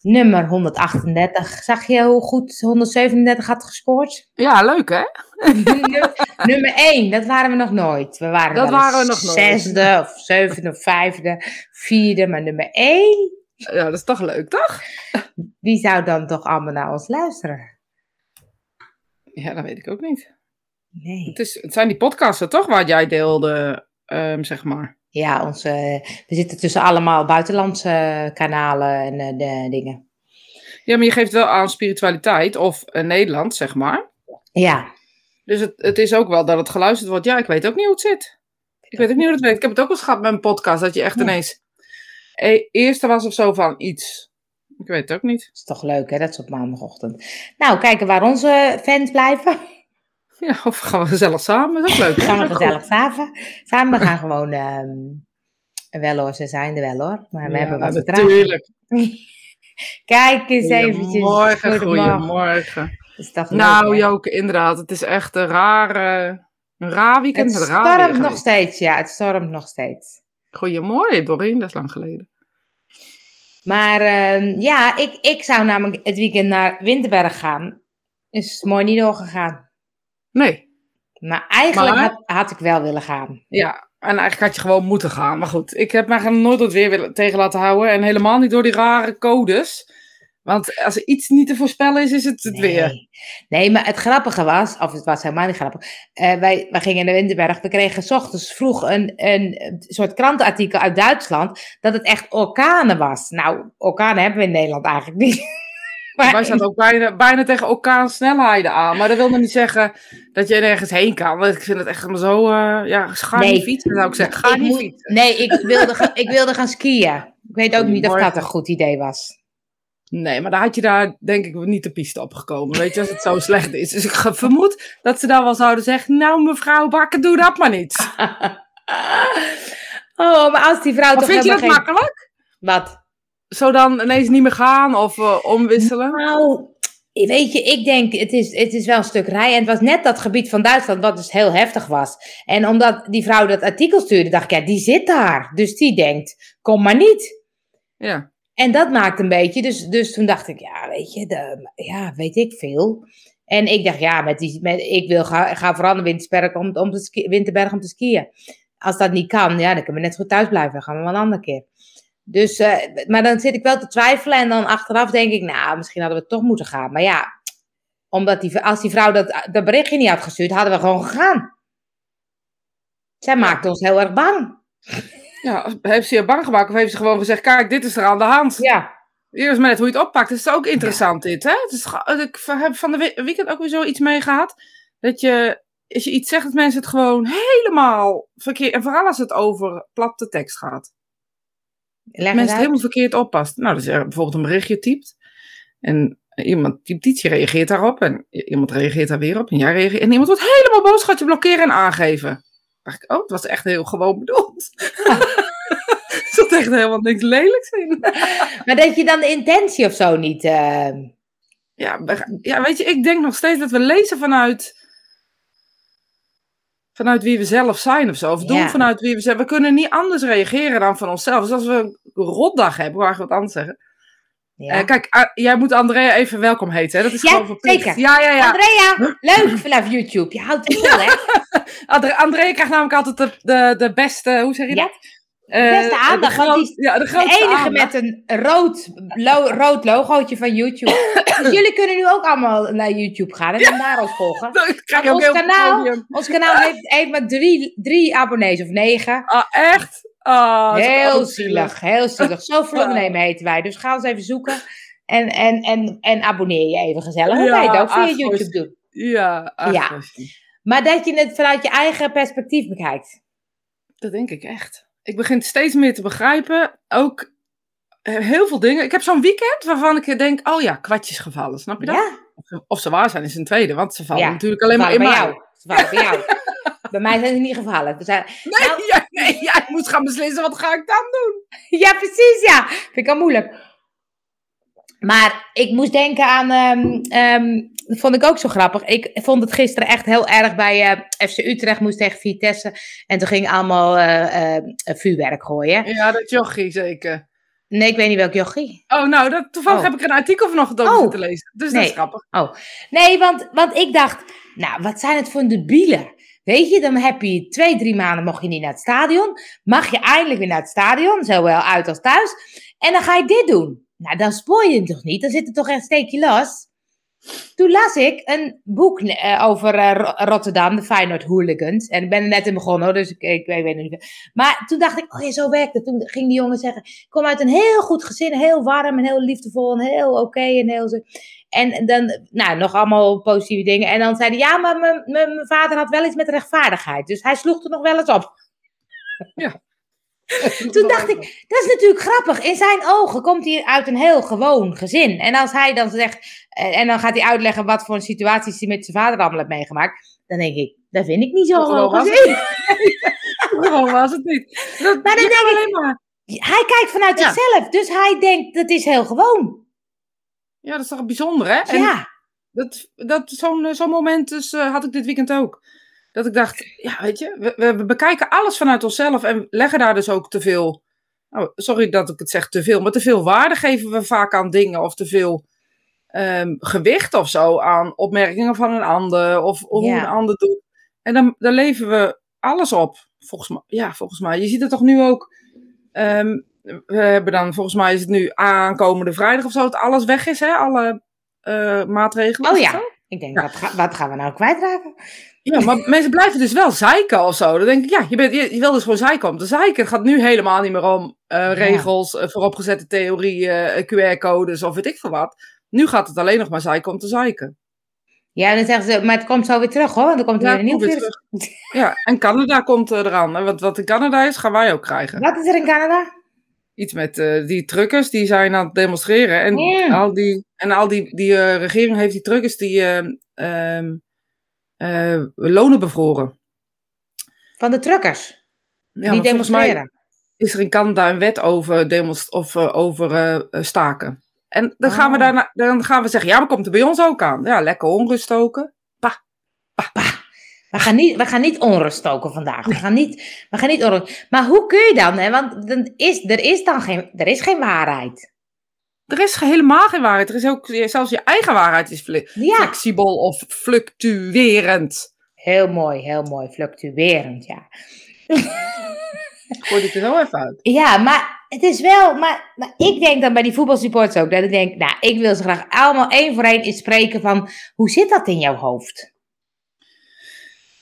Nummer 138. Zag je hoe goed 137 had gescoord? Ja, leuk hè? nummer 1, dat waren we nog nooit. We waren dat waren we nog nooit. Zesde of zevende of vijfde, vierde, maar nummer 1. Ja, dat is toch leuk, toch? Wie zou dan toch allemaal naar ons luisteren? Ja, dat weet ik ook niet. Nee. Het, is, het zijn die podcasten toch waar jij deelde, um, zeg maar. Ja, onze, we zitten tussen allemaal buitenlandse kanalen en uh, de dingen. Ja, maar je geeft wel aan spiritualiteit of uh, Nederland, zeg maar. Ja. Dus het, het is ook wel dat het geluisterd wordt. Ja, ik weet ook niet hoe het zit. Ik weet ook niet hoe het werkt. Ik heb het ook wel eens gehad met een podcast, dat je echt ja. ineens... E eerste was of zo van iets. Ik weet het ook niet. Dat is toch leuk, hè? Dat is op maandagochtend. Nou, kijken waar onze fans blijven. Ja, of gaan we gezellig samen? Dat is leuk. gaan we gezellig samen. Samen we gaan gewoon... Um, wel hoor, ze zijn er wel hoor. Maar we ja, hebben wat natuurlijk. Kijk eens eventjes. Goedemorgen, goedemorgen. Is toch nou, leuk, Joke, inderdaad. Het is echt een rare... Een raar weekend. Het stormt nog steeds, ja. Het stormt nog steeds. Goedemorgen, Doreen. Dat is lang geleden. Maar uh, ja, ik, ik zou namelijk het weekend naar Winterberg gaan. Is mooi niet doorgegaan. Nee. Maar eigenlijk Maar- Had, had ik wel willen gaan. Ja, en eigenlijk had je gewoon moeten gaan. Maar goed, ik heb mij nooit het weer willen tegen laten houden. En helemaal niet door die rare codes. Want als er iets niet te voorspellen is, is het het weer. Nee. nee, maar het grappige was, of het was helemaal niet grappig. eh, wij, wij gingen naar Winterberg. We kregen 's ochtends vroeg een, een soort krantenartikel uit Duitsland. Dat het echt orkanen was. Nou, orkanen hebben we in Nederland eigenlijk niet. Maar Wij zaten ook bijna, bijna tegen elkaar snelheden aan. Maar dat wil nog niet zeggen dat je nergens heen kan. Want ik vind het echt zo... eh, ja, ga Nee. niet fietsen, zou ik zeggen. Ga ik niet moet- fietsen. Nee, ik wilde, ga- ik wilde gaan skiën. Ik weet ook niet of dat een goed idee was. Nee, maar dan had je daar denk ik niet de piste op gekomen. Weet je, als het zo slecht is. Dus ik vermoed dat ze dan wel zouden zeggen... Nou, mevrouw Bakker, doe dat maar niet. Oh, maar als die vrouw Maar toch vind je dat geen... makkelijk? Wat? Zo dan ineens niet meer gaan of eh, omwisselen? Nou, weet je, ik denk, het is, het is wel een stuk rijden. En het was net dat gebied van Duitsland wat dus heel heftig was. En omdat die vrouw dat artikel stuurde, dacht ik, ja, die zit daar. Dus die denkt, kom maar niet. Ja. En dat maakt een beetje, dus, dus toen dacht ik, ja, weet je, de, ja, weet ik veel. En ik dacht, ja, met die, met, ik wil ga, ga vooral naar Winterberg om, om te ski, Winterberg om te skiën. Als dat niet kan, ja, dan kunnen we net goed thuis blijven. Dan gaan we wel een andere keer. Dus, eh, maar dan zit ik wel te twijfelen en dan achteraf denk ik, nou, misschien hadden we toch moeten gaan. Maar ja, omdat die, als die vrouw dat, dat berichtje niet had gestuurd, hadden we gewoon gegaan. Zij maakte ons heel erg bang. ja. Heeft ze je bang gemaakt of heeft ze gewoon gezegd... Kijk, dit is er aan de hand. Ja, is maar net hoe je het oppakt. Het is ook interessant dit, hè? Het is, ik heb van de we- weekend ook weer zoiets mee gehad. Dat je, als je iets zegt, dat mensen het gewoon helemaal verkeerd... En vooral als het over platte tekst gaat. Leg mensen het helemaal verkeerd oppast. Nou, dus er bijvoorbeeld een berichtje typt. En iemand typt iets, je reageert daarop. En iemand reageert daar weer op. En jij reageert. En iemand wordt helemaal boos, gaat je blokkeren en aangeven. Dacht ik, oh, het was echt heel gewoon bedoeld. er zat echt helemaal niks lelijks in. Maar dat je dan de intentie of zo niet... eh, Ja, ja, weet je, ik denk nog steeds dat we lezen vanuit. Vanuit wie we zelf zijn of zo. Of doen Ja. vanuit wie we zijn. We kunnen niet anders reageren dan van onszelf. Dus als we een rotdag hebben, waar ik wat anders zeggen. ja. Eh, kijk, ah, jij moet Andrea even welkom heten. Hè? Dat is Ja, gewoon verplicht. zeker. Ja, ja, ja. Andrea, leuk vanaf YouTube. Je houdt het vol, hè? Andre- Andrea krijgt namelijk altijd de, de, de beste, hoe zeg je dat? Eh, beste aandacht, De, die ja, de De enige aandacht. met een rood, lo- rood logootje van YouTube. dus jullie kunnen nu ook allemaal naar YouTube gaan en dan daar ons volgen. Krijg ons kanaal, ons kanaal heeft, heeft maar drie, drie abonnees of negen. Ah, echt? Ah, heel zielig, heel zielig. Zo ondernemen heten wij. Dus ga ons even zoeken en, en, en, en abonneer je even gezellig. Dat Ja, je het ook via YouTube doen. Ja, Ja. Maar dat je het vanuit je eigen perspectief bekijkt. Dat denk ik echt. Ik begin steeds meer te begrijpen. Ook eh, heel veel dingen. Ik heb zo'n weekend waarvan ik denk, oh ja, kwartjes gevallen. Snap je dat? Ja, Of, ze waar zijn is een tweede, want ze vallen Ja, natuurlijk alleen Ze maar in bij mij. jou. Ze vallen bij jou. bij mij zijn ze niet gevallen. We zijn, Nee, Nou- ja, nee, ja, ik moet gaan beslissen, wat ga ik dan doen? Ja, precies, ja. Vind ik al moeilijk. Maar ik moest denken aan, ehm, ehm, dat vond ik ook zo grappig. Ik vond het gisteren echt heel erg bij eh, FC Utrecht moest tegen Vitesse. En toen ging allemaal eh, eh, vuurwerk gooien. Ja, dat jochie zeker. Nee, ik weet niet welk jochie. Oh, nou, dat, toevallig Oh. heb ik een artikel vanochtend over Oh. zitten lezen. Dus dat is grappig. Nee, want, want ik dacht, nou, wat zijn het voor debielen? Weet je, dan heb je twee, drie maanden mocht je niet naar het stadion. Mag je eindelijk weer naar het stadion, zowel uit als thuis. En dan ga je dit doen. Nou, dan spoor je het toch niet? Dan zit er toch echt steekje los? Toen las ik een boek eh, over eh, Ro- Rotterdam, de Feyenoord Hooligans. En ik ben er net in begonnen, hoor, dus ik, ik, weet het niet. Maar toen dacht ik, oh ja, zo werkt het. Toen ging die jongen zeggen, ik kom uit een heel goed gezin, heel warm en heel liefdevol en heel oké en heel zo. En dan, nou, nog allemaal positieve dingen. En dan zei hij, ja, maar mijn- vader had wel iets met rechtvaardigheid. Dus hij sloeg er nog wel eens op. Toen dacht ik, dat is natuurlijk grappig. In zijn ogen komt hij uit een heel gewoon gezin. En als hij dan zegt, eh, en dan gaat hij uitleggen wat voor een situaties hij met zijn vader allemaal heeft meegemaakt. Dan denk ik, dat vind ik niet zo Zo gewoon gezin. Gewoon was het niet. Dat, Maar dan denk alleen maar... Hij kijkt vanuit Ja. zichzelf. Dus hij denkt, dat is heel gewoon. Ja, dat is toch bijzonder, hè? En Ja, dat, dat, zo'n zo'n moment dus, eh, had ik dit weekend ook. Dat ik dacht, ja, weet je, we, we, bekijken alles vanuit onszelf en leggen daar dus ook te veel, oh, sorry dat ik het zeg te veel, maar te veel waarde geven we vaak aan dingen of te veel ehm, gewicht of zo aan opmerkingen van een ander of hoe een ander doet. En dan, dan leven we alles op, volgens mij. Ja, volgens mij. Je ziet het toch nu ook. ehm, we hebben dan, volgens mij is het nu aankomende vrijdag of zo, dat alles weg is, hè? Alle eh, maatregelen. Oh ja. ik denk, Ja. wat, ga- wat gaan we nou kwijtraken? Ja, maar mensen blijven dus wel zeiken of zo. Dan denk ik, ja, je, bent, je, je wil dus gewoon zeiken om te zeiken. Het gaat nu helemaal niet meer om eh, regels, eh, vooropgezette theorieën, eh, QR-codes of weet ik veel wat. Nu gaat het alleen nog maar zeiken om te zeiken. Ja, en dan zeggen ze, maar het komt zo weer terug hoor. Want dan komt er Ja, weer een nieuw virus. Ja, en Canada komt eraan. hè, Want wat in Canada is, gaan wij ook krijgen. Wat is er in Canada? Iets met die truckers, die zijn aan het demonstreren. En al die, en al die, die regering heeft die truckers die ehm, eh, lonen bevroren. Van de truckers. Ja, die mij- demonstreren. is er in Canada een wet over, demonst of, eh, over eh, staken. En dan gaan, we Oh. daarna, dan gaan we zeggen, ja, maar komt er bij ons ook aan. Ja, lekker onrust stoken. We gaan, niet, we gaan niet onrust stoken vandaag. We gaan niet, we gaan niet onrust. Maar hoe kun je dan? Hè? Want dan is, er is dan geen, er is geen waarheid. Er is helemaal geen waarheid. Er is ook, zelfs je eigen waarheid is Ja, flexibel of fluctuerend. heel mooi, heel mooi. Fluctuerend, ja. Gooi dit er zo even uit. Ja, maar het is wel... Maar, maar ik denk dan bij die voetbalsupporters ook... dat ik denk, nou, ik wil ze graag allemaal één voor één eens spreken van... hoe zit dat in jouw hoofd?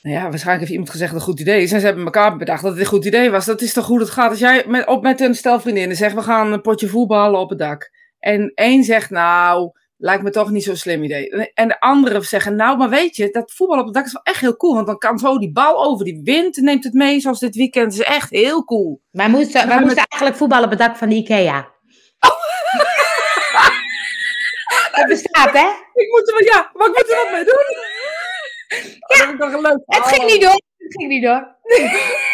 Nou ja, waarschijnlijk heeft iemand gezegd dat het een goed idee is. En ze hebben elkaar bedacht dat het een goed idee was. Dat is toch goed het gaat. Als jij met, op met een stel vriendinnen zegt, we gaan een potje voetballen op het dak. En één zegt, nou, lijkt me toch niet zo'n slim idee. En de andere zeggen, nou, maar weet je, dat voetbal op het dak is wel echt heel cool. Want dan kan zo die bal over die wind, neemt het mee, zoals dit weekend. Het is echt heel cool. Wij moesten, wij moesten eigenlijk voetballen op het dak van de Ikea. Dat bestaat, hè? Ik moet er, ja, maar ik moet er wat mee doen. Oh, dat een leuk Het ging niet door. Het ging niet door.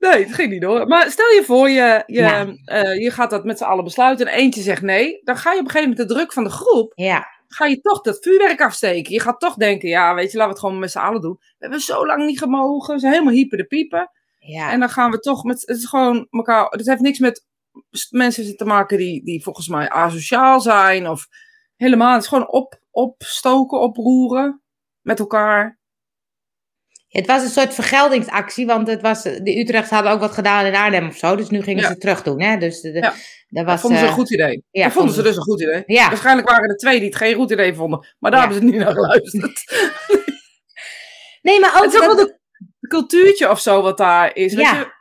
Nee, het ging niet door. Maar stel je voor, je, je, Ja. eh, je gaat dat met z'n allen besluiten en eentje zegt nee. Dan ga je op een gegeven moment de druk van de groep, Ja, ga je toch dat vuurwerk afsteken. Je gaat toch denken, ja, weet je, laten we het gewoon met z'n allen doen. We hebben zo lang niet gemogen, we zijn helemaal hyper de piepen. ja. En dan gaan we toch met, het is gewoon elkaar, het heeft niks met mensen te maken die, die volgens mij asociaal zijn of helemaal. Het is gewoon op, opstoken, oproeren met elkaar. Het was een soort vergeldingsactie, want het was, de Utrecht hadden ook wat gedaan in Arnhem of zo, dus nu gingen Ja. ze terug doen. Hè? Dus de, de- Ja. dat was, Dat vonden ze een eh, goed idee. ja, dat vonden ze dus een goed idee. Ja. Waarschijnlijk waren er twee die het geen goed idee vonden. Maar daar hebben ze niet naar geluisterd. Nee, maar ook Het is ook dat- wel de het cultuurtje of zo wat daar is. Weet je,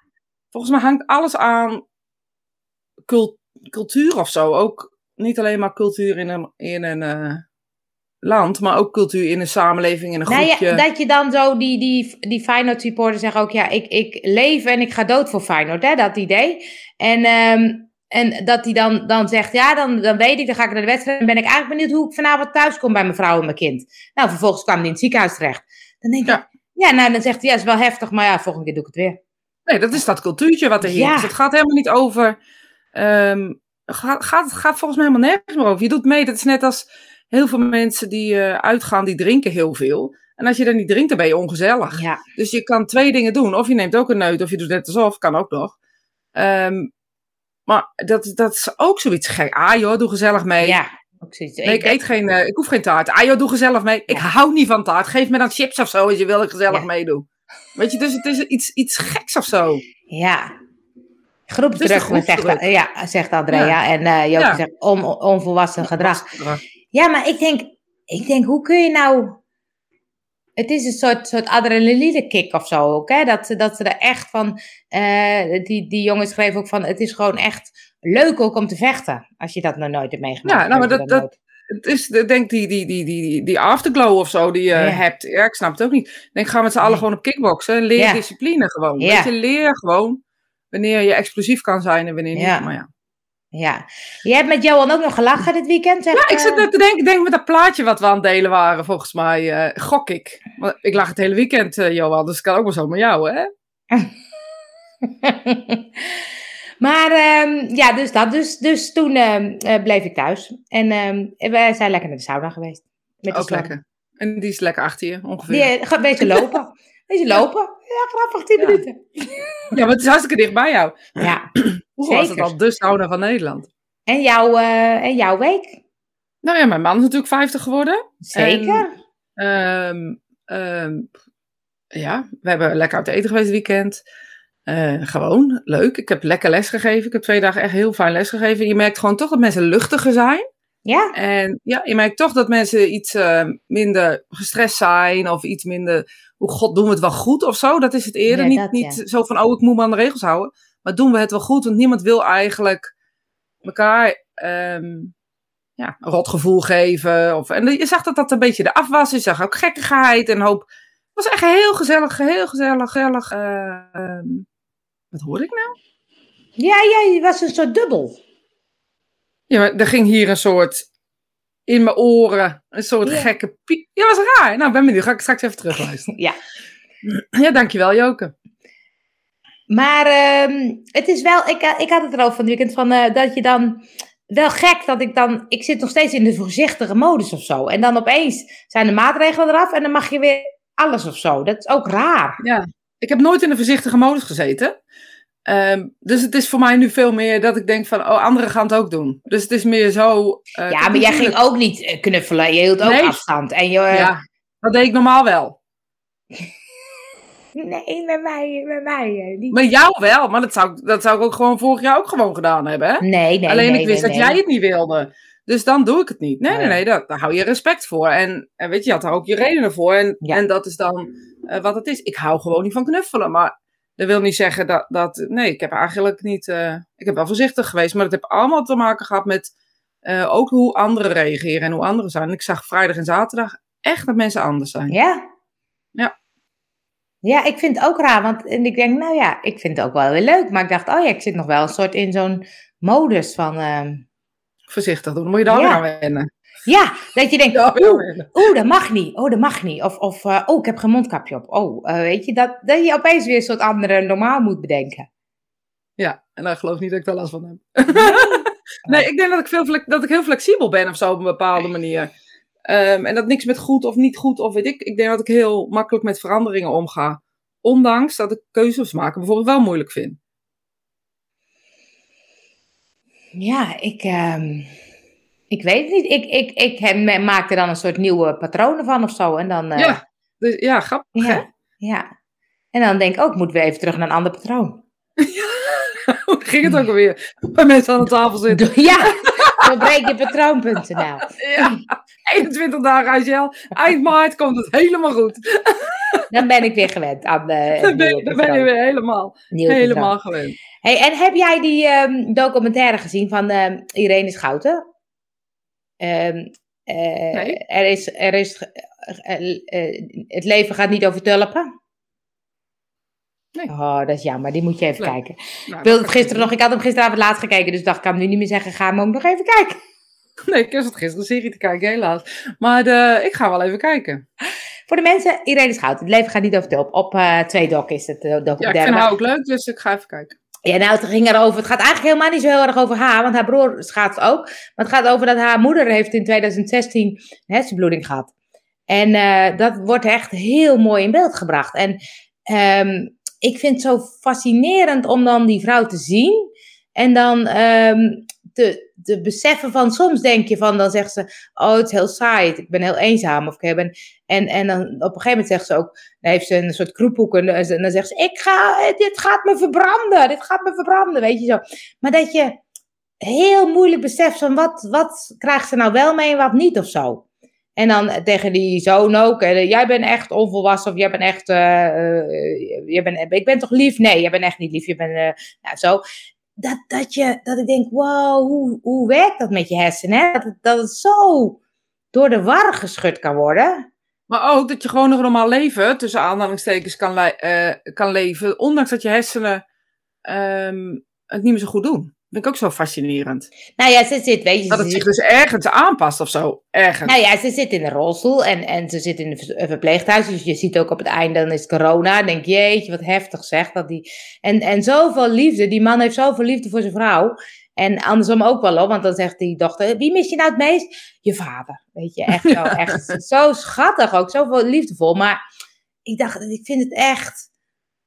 volgens mij hangt alles aan cult- cultuur of zo. Ook niet alleen maar cultuur in een, in een eh, land, maar ook cultuur in een samenleving, in een Nou groepje. ja, dat je dan zo, die, die, die Feyenoord supporters zeggen ook, ja, ik, ik leef en ik ga dood voor Feyenoord, hè, dat idee. En, ehm, en dat hij dan, dan zegt, ja, dan, dan weet ik, dan ga ik naar de wedstrijd en ben ik eigenlijk benieuwd hoe ik vanavond thuis kom bij mijn vrouw en mijn kind. Nou, vervolgens kwam hij in het ziekenhuis terecht. Dan denk ik, Ja. ja, nou, dan zegt hij, ja, is wel heftig, maar ja, volgende keer doe ik het weer. Nee, dat is dat cultuurtje wat er heerst. Ja. Dus het gaat helemaal niet over. ehm gaat, gaat, gaat volgens mij helemaal nergens meer over. Je doet mee, dat is net als heel veel mensen die eh, uitgaan, die drinken heel veel. En als je dan niet drinkt, dan ben je ongezellig. Ja, Dus je kan twee dingen doen. Of je neemt ook een neut, of je doet net alsof, kan ook nog. Ehm, Maar dat, dat is ook zoiets gek. Ah joh, doe gezellig mee. Ja, ook zoiets. Nee, ik eet geen, eh, ik hoef geen taart. Ah joh, doe gezellig mee. Ik hou niet van taart. Geef me dan chips of zo als je wil ik gezellig Ja. meedoe. Weet je, dus het is iets, iets geks of zo. Ja. Groepsdruk, is de zegt, ja, zegt Andrea. En eh Joke Ja. zegt on, onvolwassen gedrag. Ja, maar ik denk, ik denk, hoe kun je nou... Het is een soort, soort adrenaline kick of zo ook, hè? Dat, ze- dat ze er echt van... eh, die, die jongen schreef ook van, het is gewoon echt leuk ook om te vechten. Als je dat nog nooit hebt meegemaakt. Ja, nou, maar dat- dat-. Het is, denk die, die, die, die, die, afterglow of zo die je Ja. hebt. Ja, ik snap het ook niet. Ik denk, ga met z'n allen Nee. gewoon op kickboksen. Leer Ja. discipline gewoon. Ja. Weet je, leer gewoon wanneer je explosief kan zijn en wanneer niet. Maar ja. Ja. Je hebt met Johan ook nog gelachen dit weekend, zeg Ja, ik eh, zit net te denken, ik denk met dat plaatje wat we aan het delen waren, volgens mij, eh, gok ik. Want ik lag het hele weekend, eh, Johan, dus het kan ook wel zo met jou, hè? maar ehm, ja, dus dat. Dus, dus toen ehm, eh, bleef ik thuis. En ehm, wij zijn lekker naar de sauna geweest. Met de Ook slang. lekker. En die is lekker achter je, ongeveer. Die, eh, ga wezen lopen. Wezen lopen. Ja, grappig, 10 Ja. minuten. Ja, maar het is hartstikke dicht bij jou. Ja. Hoe was het al? De sauna van Nederland. En, jouw, eh, en jouw week? Nou ja, mijn man is natuurlijk 50 geworden. Zeker. Ehm, ehm, ja, we hebben lekker uit eten geweest weekend. Eh, gewoon, leuk. Ik heb lekker les gegeven. Ik heb twee dagen echt heel fijn les gegeven. Je merkt gewoon toch dat mensen luchtiger zijn. Ja? En ja, je merkt toch dat mensen iets eh, minder gestrest zijn. Of iets minder, hoe god, doen we het wel goed of zo. Dat is het eerder. Ja, niet dat, niet ja. zo van, oh, ik moet me aan de regels houden. Maar doen we het wel goed? Want niemand wil eigenlijk elkaar ehm, ja, een rot gevoel geven. Of, en je zag dat dat een beetje eraf was. Je zag ook gekkigheid en hoop. Het was echt heel gezellig, heel gezellig, gezellig. eh, ehm, wat hoor ik nou? Ja, ja, je was een soort dubbel. Ja, maar er ging hier een soort in mijn oren, een soort Ja. gekke piep. Ja, was raar. Nou, ben benieuwd. Ga ik straks even terugluisteren. Ja. Ja, dankjewel Joke. Maar ehm, het is wel, ik, eh, ik had het erover van het weekend, van, eh, dat je dan, wel gek dat ik dan, ik zit nog steeds in de voorzichtige modus of zo. En dan opeens zijn de maatregelen eraf en dan mag je weer alles of zo. Dat is ook raar. Ja, ik heb nooit in een voorzichtige modus gezeten. Ehm, dus het is voor mij nu veel meer dat ik denk van, oh, anderen gaan het ook doen. Dus het is meer zo... eh, ja, maar jij ging ook niet eh, knuffelen, je hield ook Nee. afstand. En je, eh, Ja, dat deed ik normaal wel. nee, met mij, met mij. niet. Met jou wel, maar dat zou, ik- dat zou ik ook gewoon vorig jaar ook gewoon gedaan hebben, hè? Nee, nee, Alleen nee, ik wist nee, dat jij het niet wilde. Dus dan doe ik het niet. Nee, nee, Nee. dat, daar hou je respect voor. En, en weet je, je had daar ook je redenen voor. En, Ja. en dat is dan wat het is. Ik hou gewoon niet van knuffelen. Maar dat wil niet zeggen dat... dat nee, ik heb eigenlijk niet... eh, ik heb wel voorzichtig geweest. Maar dat heeft allemaal te maken gehad met eh, ook hoe anderen reageren en hoe anderen zijn. En ik zag vrijdag en zaterdag echt dat mensen anders zijn. Ja? Ja. Ja, ik vind het ook raar, want en ik denk, nou ja, ik vind het ook wel weer leuk. Maar ik dacht, oh ja, ik zit nog wel een soort in zo'n modus van, ehm, Voorzichtig doen. Dan moet je daar Ja. aan wennen. Ja, dat je denkt, oeh, dat mag niet, oh, dat mag niet. Of, of eh, oh, ik heb geen mondkapje op. Oh, eh, weet je, dat, dat je opeens weer een soort andere normaal moet bedenken. Ja, en dan geloof ik niet dat ik daar last van heb. Nee, ik denk dat ik, veel dat ik heel flexibel ben of zo op een bepaalde manier. Ehm, en dat niks met goed of niet goed of weet ik. Ik denk dat ik heel makkelijk met veranderingen omga. Ondanks dat ik keuzes maken bijvoorbeeld wel moeilijk vind. Ja, ik, ehm, ik weet het niet. Ik, ik, ik hem- maak er dan een soort nieuwe patronen van of zo. En dan, eh, Ja, dus, ja, grappig hè? ja, ja. En dan denk ik ook, moeten we even terug naar een ander patroon. Hoe ging het ook alweer? Bij mensen aan de tafel zitten. Ja, doorbreekjepatroon.nl. Ja, 21 dagen Angel. Eind maart komt het helemaal goed. Dan ben ik weer gewend aan de Dan ben, nieuwe dan ben je weer helemaal, Nieuwe helemaal patroon. gewend. Hey, en heb jij die ehm, documentaire gezien van ehm, Irene Schouten? Ehm, eh, Nee. Er is, er is eh, eh, het leven gaat niet over tulpen. Nee. Oh, dat is jammer. Die moet je even Nee. kijken. Nou, Ik, wilde dat het gisteren nog, ik had hem gisteravond laat gekeken, dus dacht ik kan hem nu niet meer zeggen. Ga hem ook nog even kijken. Nee, ik zat gisteren een serie te kijken, helaas. Maar de, ik ga wel even kijken. Voor de mensen, Irene Schouten. Het leven gaat niet over tulpen. Op eh twee doc is het eh, Ja, ik vind haar ook leuk, dus ik ga even kijken. Ja, nou, het ging erover. Het gaat eigenlijk helemaal niet zo heel erg over haar, want haar broer schaatst ook. Maar het gaat over dat haar moeder heeft in 2016 een hersenbloeding gehad. En eh, dat wordt echt heel mooi in beeld gebracht. En ehm, ik vind het zo fascinerend om dan die vrouw te zien. En dan ehm, te, te beseffen van, soms denk je van, dan zegt ze, oh het is heel saai, ik ben heel eenzaam. Of ik en, en dan op een gegeven moment zegt ze ook, dan heeft ze een soort kroephoek en, dan zegt ze, ik ga, dit gaat me verbranden, dit gaat me verbranden, weet je zo. Maar dat je heel moeilijk beseft van, wat, wat krijgt ze nou wel mee en wat niet of zo. En dan tegen die zoon ook. jij bent echt onvolwassen of jij bent echt. Uh, bent, ik ben toch lief? Nee, jij bent echt niet lief. Je bent. nou, zo. Dat, dat, je, dat ik denk: wow, hoe, hoe werkt dat met je hersenen? Dat, dat het zo door de war geschud kan worden. Maar ook dat je gewoon nog normaal leven, tussen aanhalingstekens, kan, kan leven. Ondanks dat je hersenen um, het niet meer zo goed doen vind ik ook zo fascinerend. Nou ja, ze zit, weet je... Dat het zich dus ergens aanpast of zo, ergens. Nou ja, ze zit in een rolstoel en, en ze zit in een verpleeghuis. Dus je ziet ook op het einde, dan is het corona. Dan denk je, jeetje, wat heftig zeg. Dat die... en, en zoveel liefde, die man heeft zoveel liefde voor zijn vrouw. En andersom ook wel, hoor, want dan zegt die dochter, wie mis je nou het meest? Je vader, weet je, echt zo, echt zo schattig ook, zoveel liefdevol. Maar ik dacht, ik vind het echt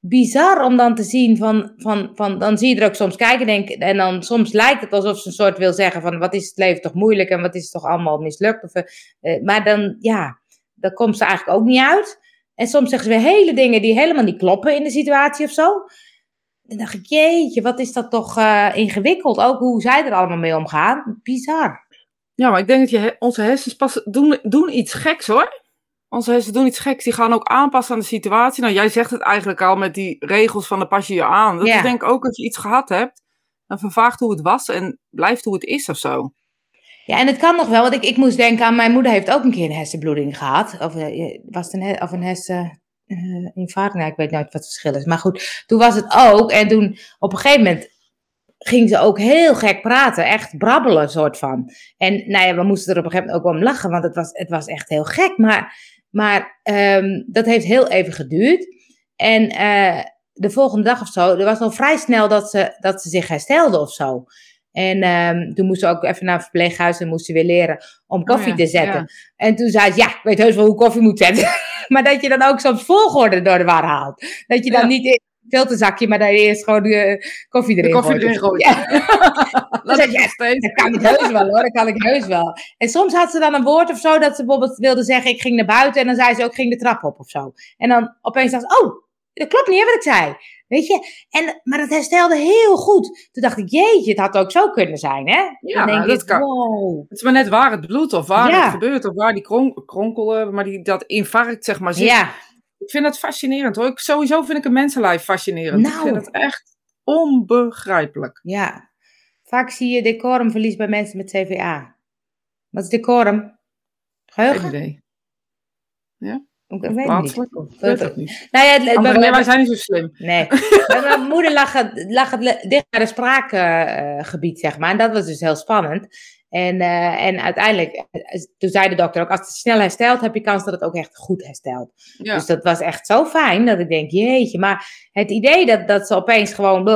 bizar om dan te zien van, van, van, dan zie je er ook soms kijken denk, en dan soms lijkt het alsof ze een soort wil zeggen van, wat is het leven toch moeilijk en wat is het toch allemaal mislukt. Of, uh, maar dan, ja, dan komt ze eigenlijk ook niet uit. En soms zeggen ze weer hele dingen die helemaal niet kloppen in de situatie of zo. Dan dacht ik, jeetje, wat is dat toch uh, ingewikkeld. Ook hoe zij er allemaal mee omgaan. Bizar. Ja, maar ik denk dat je, onze hersens pas doen, doen iets geks hoor. Onze hersenen doen iets geks. Die gaan ook aanpassen aan de situatie. Nou, jij zegt het eigenlijk al met die regels van de pas je je aan. Dat is denk ik ook als je iets gehad hebt. Dan vervaagt hoe het was en blijft hoe het is of zo. Ja, en het kan nog wel. Want ik, ik moest denken aan mijn moeder heeft ook een keer een hersenbloeding gehad. Of uh, was het een, of een hersen... Uh, infarct, nou, ik weet nooit wat het verschil is. Maar goed, toen was het ook. En toen op een gegeven moment ging ze ook heel gek praten. Echt brabbelen, soort van. En nou ja, we moesten er op een gegeven moment ook om lachen. Want het was, het was echt heel gek. Maar maar um, dat heeft heel even geduurd. En uh, de volgende dag of zo, er was al vrij snel dat ze, dat ze zich herstelde of zo. En um, toen moest ze ook even naar het verpleeghuis en moest ze weer leren om oh koffie te zetten. En toen zei ze, ja, ik weet heus wel hoe koffie moet zetten. maar dat je dan ook soms volgorde door de war haalt. Dat je dan niet in filterzakje, maar je eerst gewoon de koffie erin de koffie erin gooit. Ja. dat, dat, ja, dat kan ik heus wel hoor, dat kan ik heus wel. En soms had ze dan een woord of zo dat ze bijvoorbeeld wilde zeggen, ik ging naar buiten. En dan zei ze ook, ik ging de trap op of zo. En dan opeens dacht ze, oh, dat klopt niet hè, wat ik zei. Weet je? En, maar dat herstelde heel goed. Toen dacht ik, jeetje, het had ook zo kunnen zijn, hè? Ja, denk dat ik, kan. Wow. Het is maar net waar het bloed of waar het gebeurt of waar die kron kronkelen, maar die, dat infarct zeg maar zit. Ja. Ik vind dat fascinerend hoor. Ik, sowieso vind ik een mensenlijf fascinerend. Nou. Ik vind het echt onbegrijpelijk. Ja. Vaak zie je decorumverlies bij mensen met CVA. Wat is decorum? Geheugen? Geen idee. Ja? Ik weet het niet. Ik weet het niet. Nou ja, het, bij, wij zijn niet zo slim. Nee. bij mijn moeder lag het, lag het dicht bij het spraakgebied, zeg maar. En dat was dus heel spannend. En, uh, en uiteindelijk, eh, toen zei de dokter ook, als het snel herstelt, heb je kans dat het ook echt goed herstelt. Ja. Dus dat was echt zo fijn, dat ik denk, jeetje. Maar het idee dat, dat ze opeens gewoon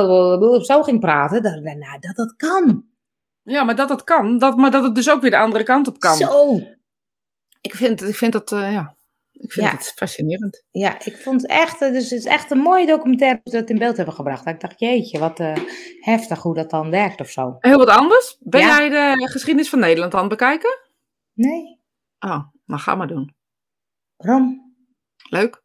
zo ging praten, dat, nou, dat dat kan. Ja, maar dat dat kan, dat, maar dat het dus ook weer de andere kant op kan. Zo. Ik vind, ik vind dat, uh, ja, ik vind het fascinerend. Ja, ik vond het echt, dus het is echt een mooie documentaire dat we het in beeld hebben gebracht. Ik dacht, jeetje, wat uh, heftig hoe dat dan werkt of zo. Heel wat anders. Ben jij de geschiedenis van Nederland aan het bekijken? Nee. Oh, nou ga maar doen. Waarom? Leuk.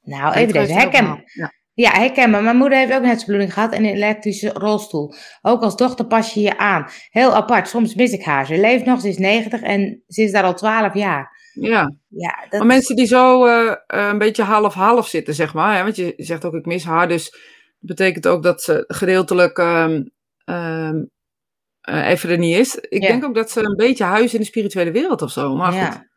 Nou, even deze herkennen. Ja. Ja, herkenbaar. Mijn moeder heeft ook net bloeding gehad en een elektrische rolstoel. Ook als dochter pas je je aan. Heel apart. Soms mis ik haar. Ze leeft nog, ze is 90 en ze is daar al 12 jaar. Ja. ja dat... Maar mensen die zo uh, een beetje half-half zitten, zeg maar. Hè? Want je zegt ook, ik mis haar. Dus dat betekent ook dat ze gedeeltelijk um, um, uh, even er niet is. Ik denk ook dat ze een beetje huis in de spirituele wereld of zo. Maar ja. goed.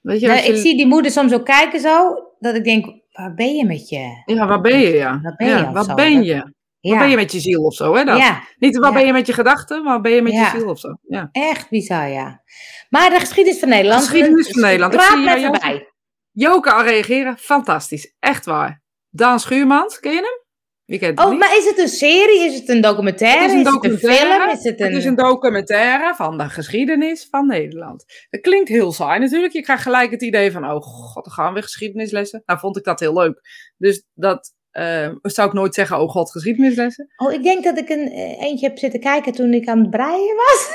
Weet je, nou, je... Ik zie die moeder soms ook kijken zo, dat ik denk, waar ben je met je? Ja, waar ben je, ja. Waar ben je? Ja, waar ben je? Ja. Waar ben je met je ziel of zo, hè? Dat? Ja. Niet waar ben je met je gedachten, maar ben je met je ziel of zo. Ja. Echt bizar, ja. Maar de geschiedenis van Nederland. De geschiedenis van Nederland. Ik zie met erbij. Joke al reageren, fantastisch. Echt waar. Daan Schuurmans, ken je hem? Wie kent oh, maar is het een serie? Is het een documentaire? Is het een, documentaire? Is het een film? Is het, een... het is een documentaire van de geschiedenis van Nederland. Dat klinkt heel saai natuurlijk. Je krijgt gelijk het idee van, oh god, dan gaan we geschiedenislessen. Nou vond ik dat heel leuk. Dus dat eh, zou ik nooit zeggen, oh god, geschiedenislessen. Oh, ik denk dat ik een eh, eentje heb zitten kijken toen ik aan het breien was.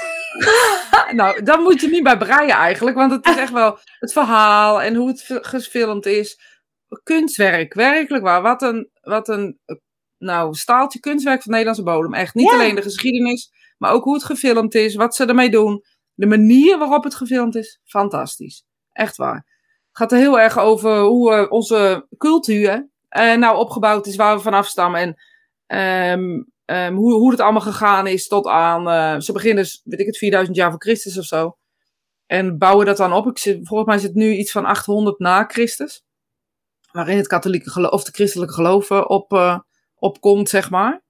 nou, dan moet je niet bij breien eigenlijk, want het is echt wel het verhaal en hoe het fi- gefilmd is. Kunstwerk, werkelijk waar. Wat een, wat een nou, staaltje kunstwerk van Nederlandse bodem. Echt niet Ja. alleen de geschiedenis, maar ook hoe het gefilmd is, wat ze ermee doen. De manier waarop het gefilmd is, fantastisch. Echt waar. Het gaat er heel erg over hoe eh, onze cultuur eh, nou opgebouwd is, waar we vanaf stammen. En ehm, ehm, hoe, hoe het allemaal gegaan is tot aan, eh, ze beginnen, dus, weet ik het, 4000 jaar voor Christus of zo. En bouwen dat dan op. Ik zit, volgens mij zit nu iets van 800 na Christus. Waarin het katholieke geloof, of de christelijke geloven op, eh, opkomt, zeg maar.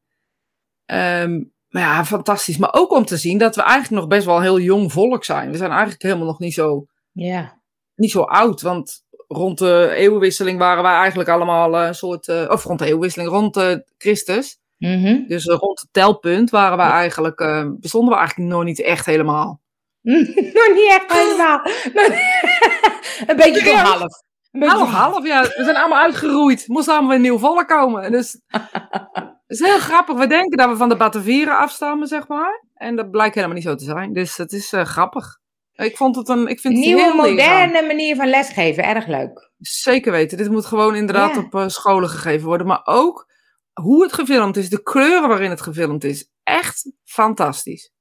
Ehm, maar ja, fantastisch. Maar ook om te zien dat we eigenlijk nog best wel een heel jong volk zijn. We zijn eigenlijk helemaal nog niet zo, Ja. niet zo oud. Want rond de eeuwenwisseling waren wij eigenlijk allemaal eh, een soort... eh, of rond de eeuwenwisseling, rond de Christus. Mhm. Dus eh, rond het telpunt waren wij eigenlijk... eh, bestonden we eigenlijk nog niet echt helemaal. Nog niet echt helemaal. een beetje half. Half, half, ja. We zijn allemaal uitgeroeid. Moest allemaal weer nieuw volk komen. Dus het is heel grappig. We denken dat we van de Batavieren afstammen, zeg maar. En dat blijkt helemaal niet zo te zijn. Dus het is eh, grappig. Ik vond het een... Ik vind het Nieuwe, heel leerzaam. moderne manier van lesgeven. Erg leuk. Zeker weten. Dit moet gewoon inderdaad Ja. op eh, scholen gegeven worden. Maar ook hoe het gefilmd is. De kleuren waarin het gefilmd is. Echt fantastisch.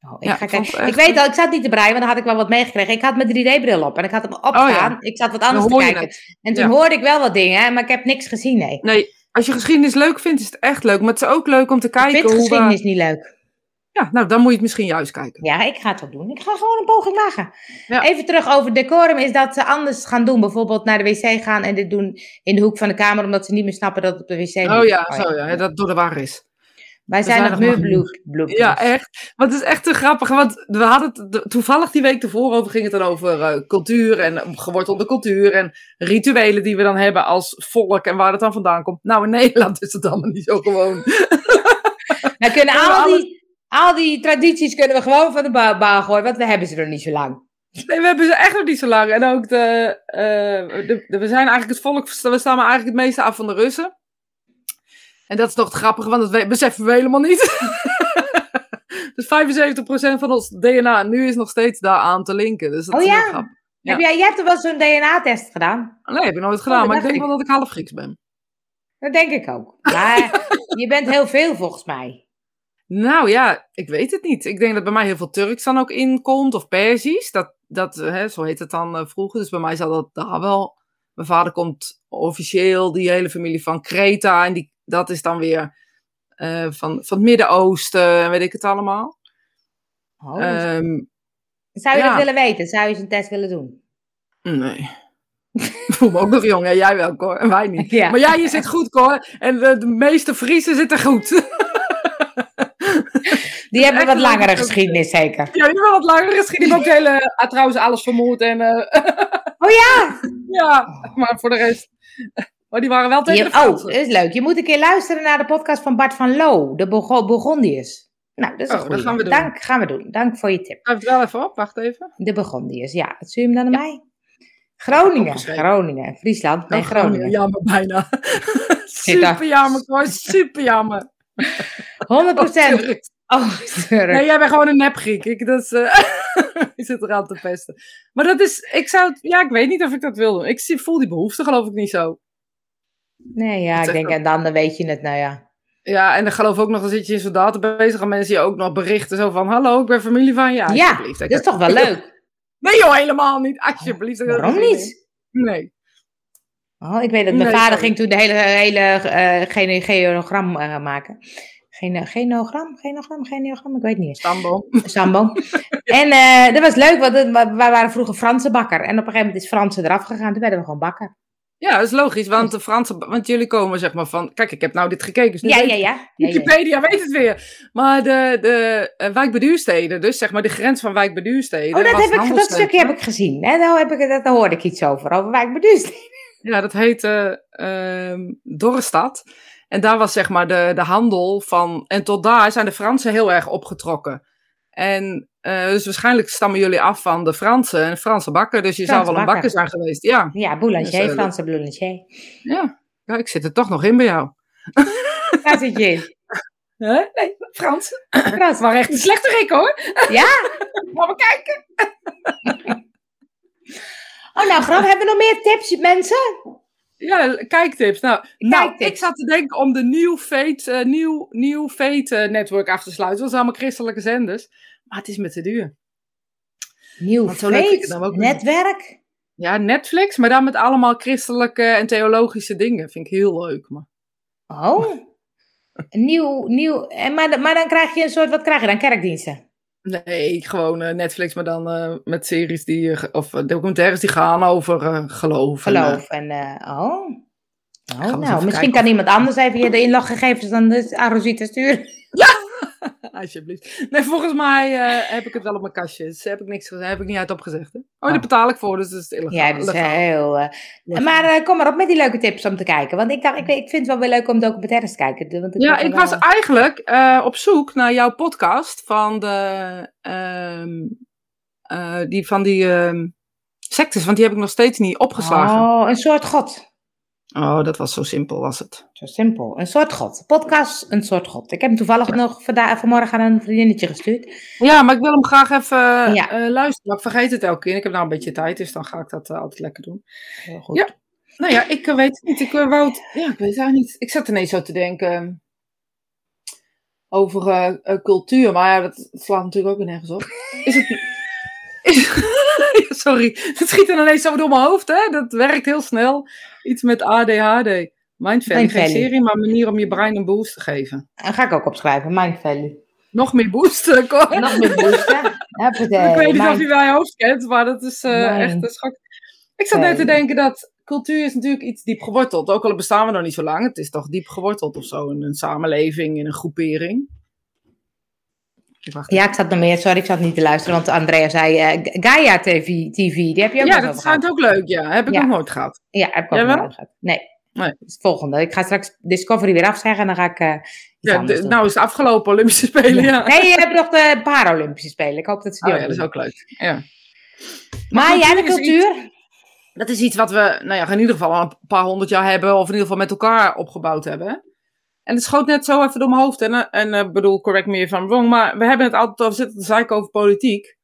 Oh, ik, Ja, ga ik kijken. ik weet al, ik zat niet te breien, want dan had ik wel wat meegekregen. Ik had mijn 3D-bril op en ik had hem opstaan. Oh ja. Ik zat wat anders te kijken. het. En toen Ja. hoorde ik wel wat dingen, maar ik heb niks gezien, nee. Nee, als je geschiedenis leuk vindt, is het echt leuk. Maar het is ook leuk om te Ik kijken vind hoe we... geschiedenis niet leuk. Ja, nou, dan moet je het misschien juist kijken. Ja, ik ga het wel doen. Ik ga gewoon een poging wagen. Ja. Even terug over decorum is dat ze anders gaan doen. Bijvoorbeeld naar de wc gaan en dit doen in de hoek van de kamer, omdat ze niet meer snappen dat het op de wc Oh moet. ja, zo ja, dat door de war is. Wij zijn nog nog maar meer bloed. Ja, echt. Want het is echt te grappig. Want we hadden het toevallig die week ervoor over ging het dan over eh, cultuur en gewortelde cultuur en rituelen die we dan hebben als volk en waar het dan vandaan komt. Nou, in Nederland is het allemaal niet zo gewoon. Nou kunnen al die, al die tradities kunnen we gewoon van de ba- baan gooien, want we hebben ze er niet zo lang. Nee, we hebben ze echt nog niet zo lang. En ook de, eh, de, de- we zijn eigenlijk het volk, we staan eigenlijk het meeste af van de Russen. En dat is nog het grappige, want dat we- beseffen we helemaal niet. dus 75% van ons DNA nu is nog steeds daaraan te linken. Dus dat Oh is ja? heel grappig. Ja. Heb jij, jij hebt er wel zo'n DNA-test gedaan? Nee, heb ik nooit gedaan, dat maar ik denk ik. wel dat ik half Grieks ben. Dat denk ik ook. Maar je bent heel veel volgens mij. Nou ja, ik weet het niet. Ik denk dat bij mij heel veel Turks dan ook in komt, of Perzisch. Dat, dat, eh, hè, zo heet het dan eh, vroeger. Dus bij mij zal dat daar wel. Mijn vader komt officieel, die hele familie van Kreta. En die, dat is dan weer eh, van, van het Midden-Oosten en weet ik het allemaal. Oh, Ehm, zou je ja. dat willen weten? Zou je zo'n test willen doen? nee. Ik voel me ook nog jong, hè? jij wel, Cor, en wij niet. Ja. Maar jij, je zit goed, Cor. En de, de meeste Friesen zitten goed. Die hebben wat langere geschiedenis zeker. Ja, die hebben wat langer geschiedenis. Ook hele, ah, trouwens alles vermoord. En, eh, Oh ja! ja, maar voor de rest. Maar die waren wel tegen Je, de oh, dat is leuk. Je moet een keer luisteren naar de podcast van Bart van Loo, de Bourgondiërs. Nou, dat is Oh, dat gaan we doen. Dank, gaan we doen. Dank voor je tip. Schrijf het wel even op, wacht even. De Bourgondiërs, ja. Stuur hem dan naar mij. Groningen. Groningen, Friesland, nee, Oh, Groningen. Jammer, bijna. Super jammer, Cor, super jammer. 100 procent. Turks. Oh, sorry. Nee, jij bent gewoon een nepgriek. Ik, dat is, eh, je zit eraan te pesten. Maar dat is, ik zou ja, ik weet niet of ik dat wil doen. Ik voel die behoefte geloof ik niet zo. Nee, ja, ik denk, en dan, dan weet je het, nou ja. Ja, en dan geloof ook nog, dan zit je in zo'n database bezig en mensen je ook nog berichten zo van, hallo, ik ben familie van je. Ja, alsjeblieft. dat is toch wel leuk? Nee joh, helemaal niet. Alsjeblieft. ik Waarom niet? Nee. Oh, ik weet dat mijn Nee, vader sorry. ging toen de hele, hele eh, eh, maken. Gene, genogram, genogram, genogram, ik weet niet. Stamboom. Sambo. en eh, dat was leuk, want wij waren vroeger Franse bakker. En op een gegeven moment is Franse eraf gegaan, toen werden we gewoon bakker. Ja, dat is logisch, want de Franse, want jullie komen zeg maar van, kijk, ik heb nou dit gekeken, dus nu Ja, weet ja, ja. ja, ja. Wikipedia weet het weer. Maar de, de uh, wijkbeduursteden, dus zeg maar de grens van wijkbeduursteden. Oh, dat, heb ik, dat stukje heb ik gezien. Hè? Daar, heb ik, daar hoorde ik iets over, over wijk beduursteden. Ja, dat heette ehm Dorrestad. En daar was zeg maar de, de handel van. En tot daar zijn de Fransen heel erg opgetrokken. En eh, dus waarschijnlijk stammen jullie af van de Fransen en Franse bakker. Dus je Franse zou wel een bakker. zijn geweest. Ja, Ja, boulanger, Dus, Franse boulanger. ja. Ja, ik zit er toch nog in bij jou. Waar zit je in? Huh? Nee, Frans. Frans. Maar echt een slechte rik hoor. Ja? Laten we kijken. Oh, nou, Graf, hebben we nog meer tips, mensen? Ja, kijktips. Nou, nou ik zat te denken om de Nieuw Fate, eh, nieuw, nieuw Fate eh, network af te sluiten. Dat zijn allemaal christelijke zenders. Maar het is met te duur. Nieuw feest, nou netwerk. Ja, Netflix, maar dan met allemaal christelijke en theologische dingen. Vind ik heel leuk. Maar... Oh. Nieuw, nieuw. En maar, maar dan krijg je een soort, wat krijg je dan? Kerkdiensten? Nee, gewoon eh, Netflix, maar dan eh, met series die, eh, of documentaires die gaan over geloof. en, Geloof. En, oh. Oh, nou, misschien kan of- iemand anders even je de inloggegevens dan de Arosita sturen. alsjeblieft. Nee, volgens mij eh, heb ik het wel op mijn kastje. Dus heb ik niks gezegd, heb ik niet uit opgezegd. Hè? Oh, Oh. die betaal ik voor, dus dat is illegaal. Ja, dat is Legaal. heel... eh, maar eh, kom maar op met die leuke tips om te kijken. Want ik, dacht, ik, ik vind het wel weer leuk om documentaires te kijken. Want Ja, ik wel- was eigenlijk op zoek naar jouw podcast van de, ehm, eh, die, van die ehm, sectes, want die heb ik nog steeds niet opgeslagen. Oh. Oh, een soort god. Dat was zo simpel, was het. Zo simpel. Een soort god. Podcast, een soort god. Ik heb hem toevallig nog vanda- vanmorgen aan een vriendinnetje gestuurd. Ja, maar ik wil hem graag even Ja. eh, luisteren. Maar ik vergeet het elke keer. Ik heb nou een beetje tijd, dus dan ga ik dat eh, altijd lekker doen. Heel goed. Ja. Nou ja, ik eh, weet het niet. Ik eh, wou het, ja, ik weet het eigenlijk niet. Ik zat ineens zo te denken over eh, eh, cultuur, maar ja, dat slaat natuurlijk ook weer nergens op. Is het... Is, sorry, het schiet er ineens zo door mijn hoofd, hè? Dat werkt heel snel. Iets met ADHD. Mindvalley. geen serie, maar een manier om je brein een boost te geven. En ga ik ook opschrijven. Mind value. Nog meer boosten, Cor. Nog meer boosten. Ik weet niet of je mijn hoofd kent, maar dat is eh, echt een schok. Ik zat net te denken dat cultuur is natuurlijk iets diep geworteld. Ook al bestaan we nog niet zo lang. Het is toch diep geworteld of zo in een samenleving, in een groepering. Wacht Ja, ik zat nog meer. Sorry, ik zat niet te luisteren. Want Andrea zei eh, Gaia TV, TV. Die heb je ook ja, dat gehad. ook leuk. Ja, heb ik Ja. nog nooit gehad. Ja, heb ik ook nog nooit gehad. Nee. Nee. Is het volgende. Ik ga straks Discovery weer afzeggen en dan ga ik iets Ja, de- nou is het afgelopen Olympische Spelen. Ja. Nee, je hebt nog de Paralympische Spelen. Ik hoop dat ze die Oh ja, dat is ook leuk. Ja. Maar jij de cultuur is cultuur? Dat is iets wat we, nou ja, in ieder geval al een paar honderd jaar hebben, of in ieder geval met elkaar opgebouwd hebben. En het schoot net zo even door mijn hoofd. En, eh, en eh, bedoel, correct me if I'm wrong, maar we hebben het altijd over zitten te zeiken over politiek.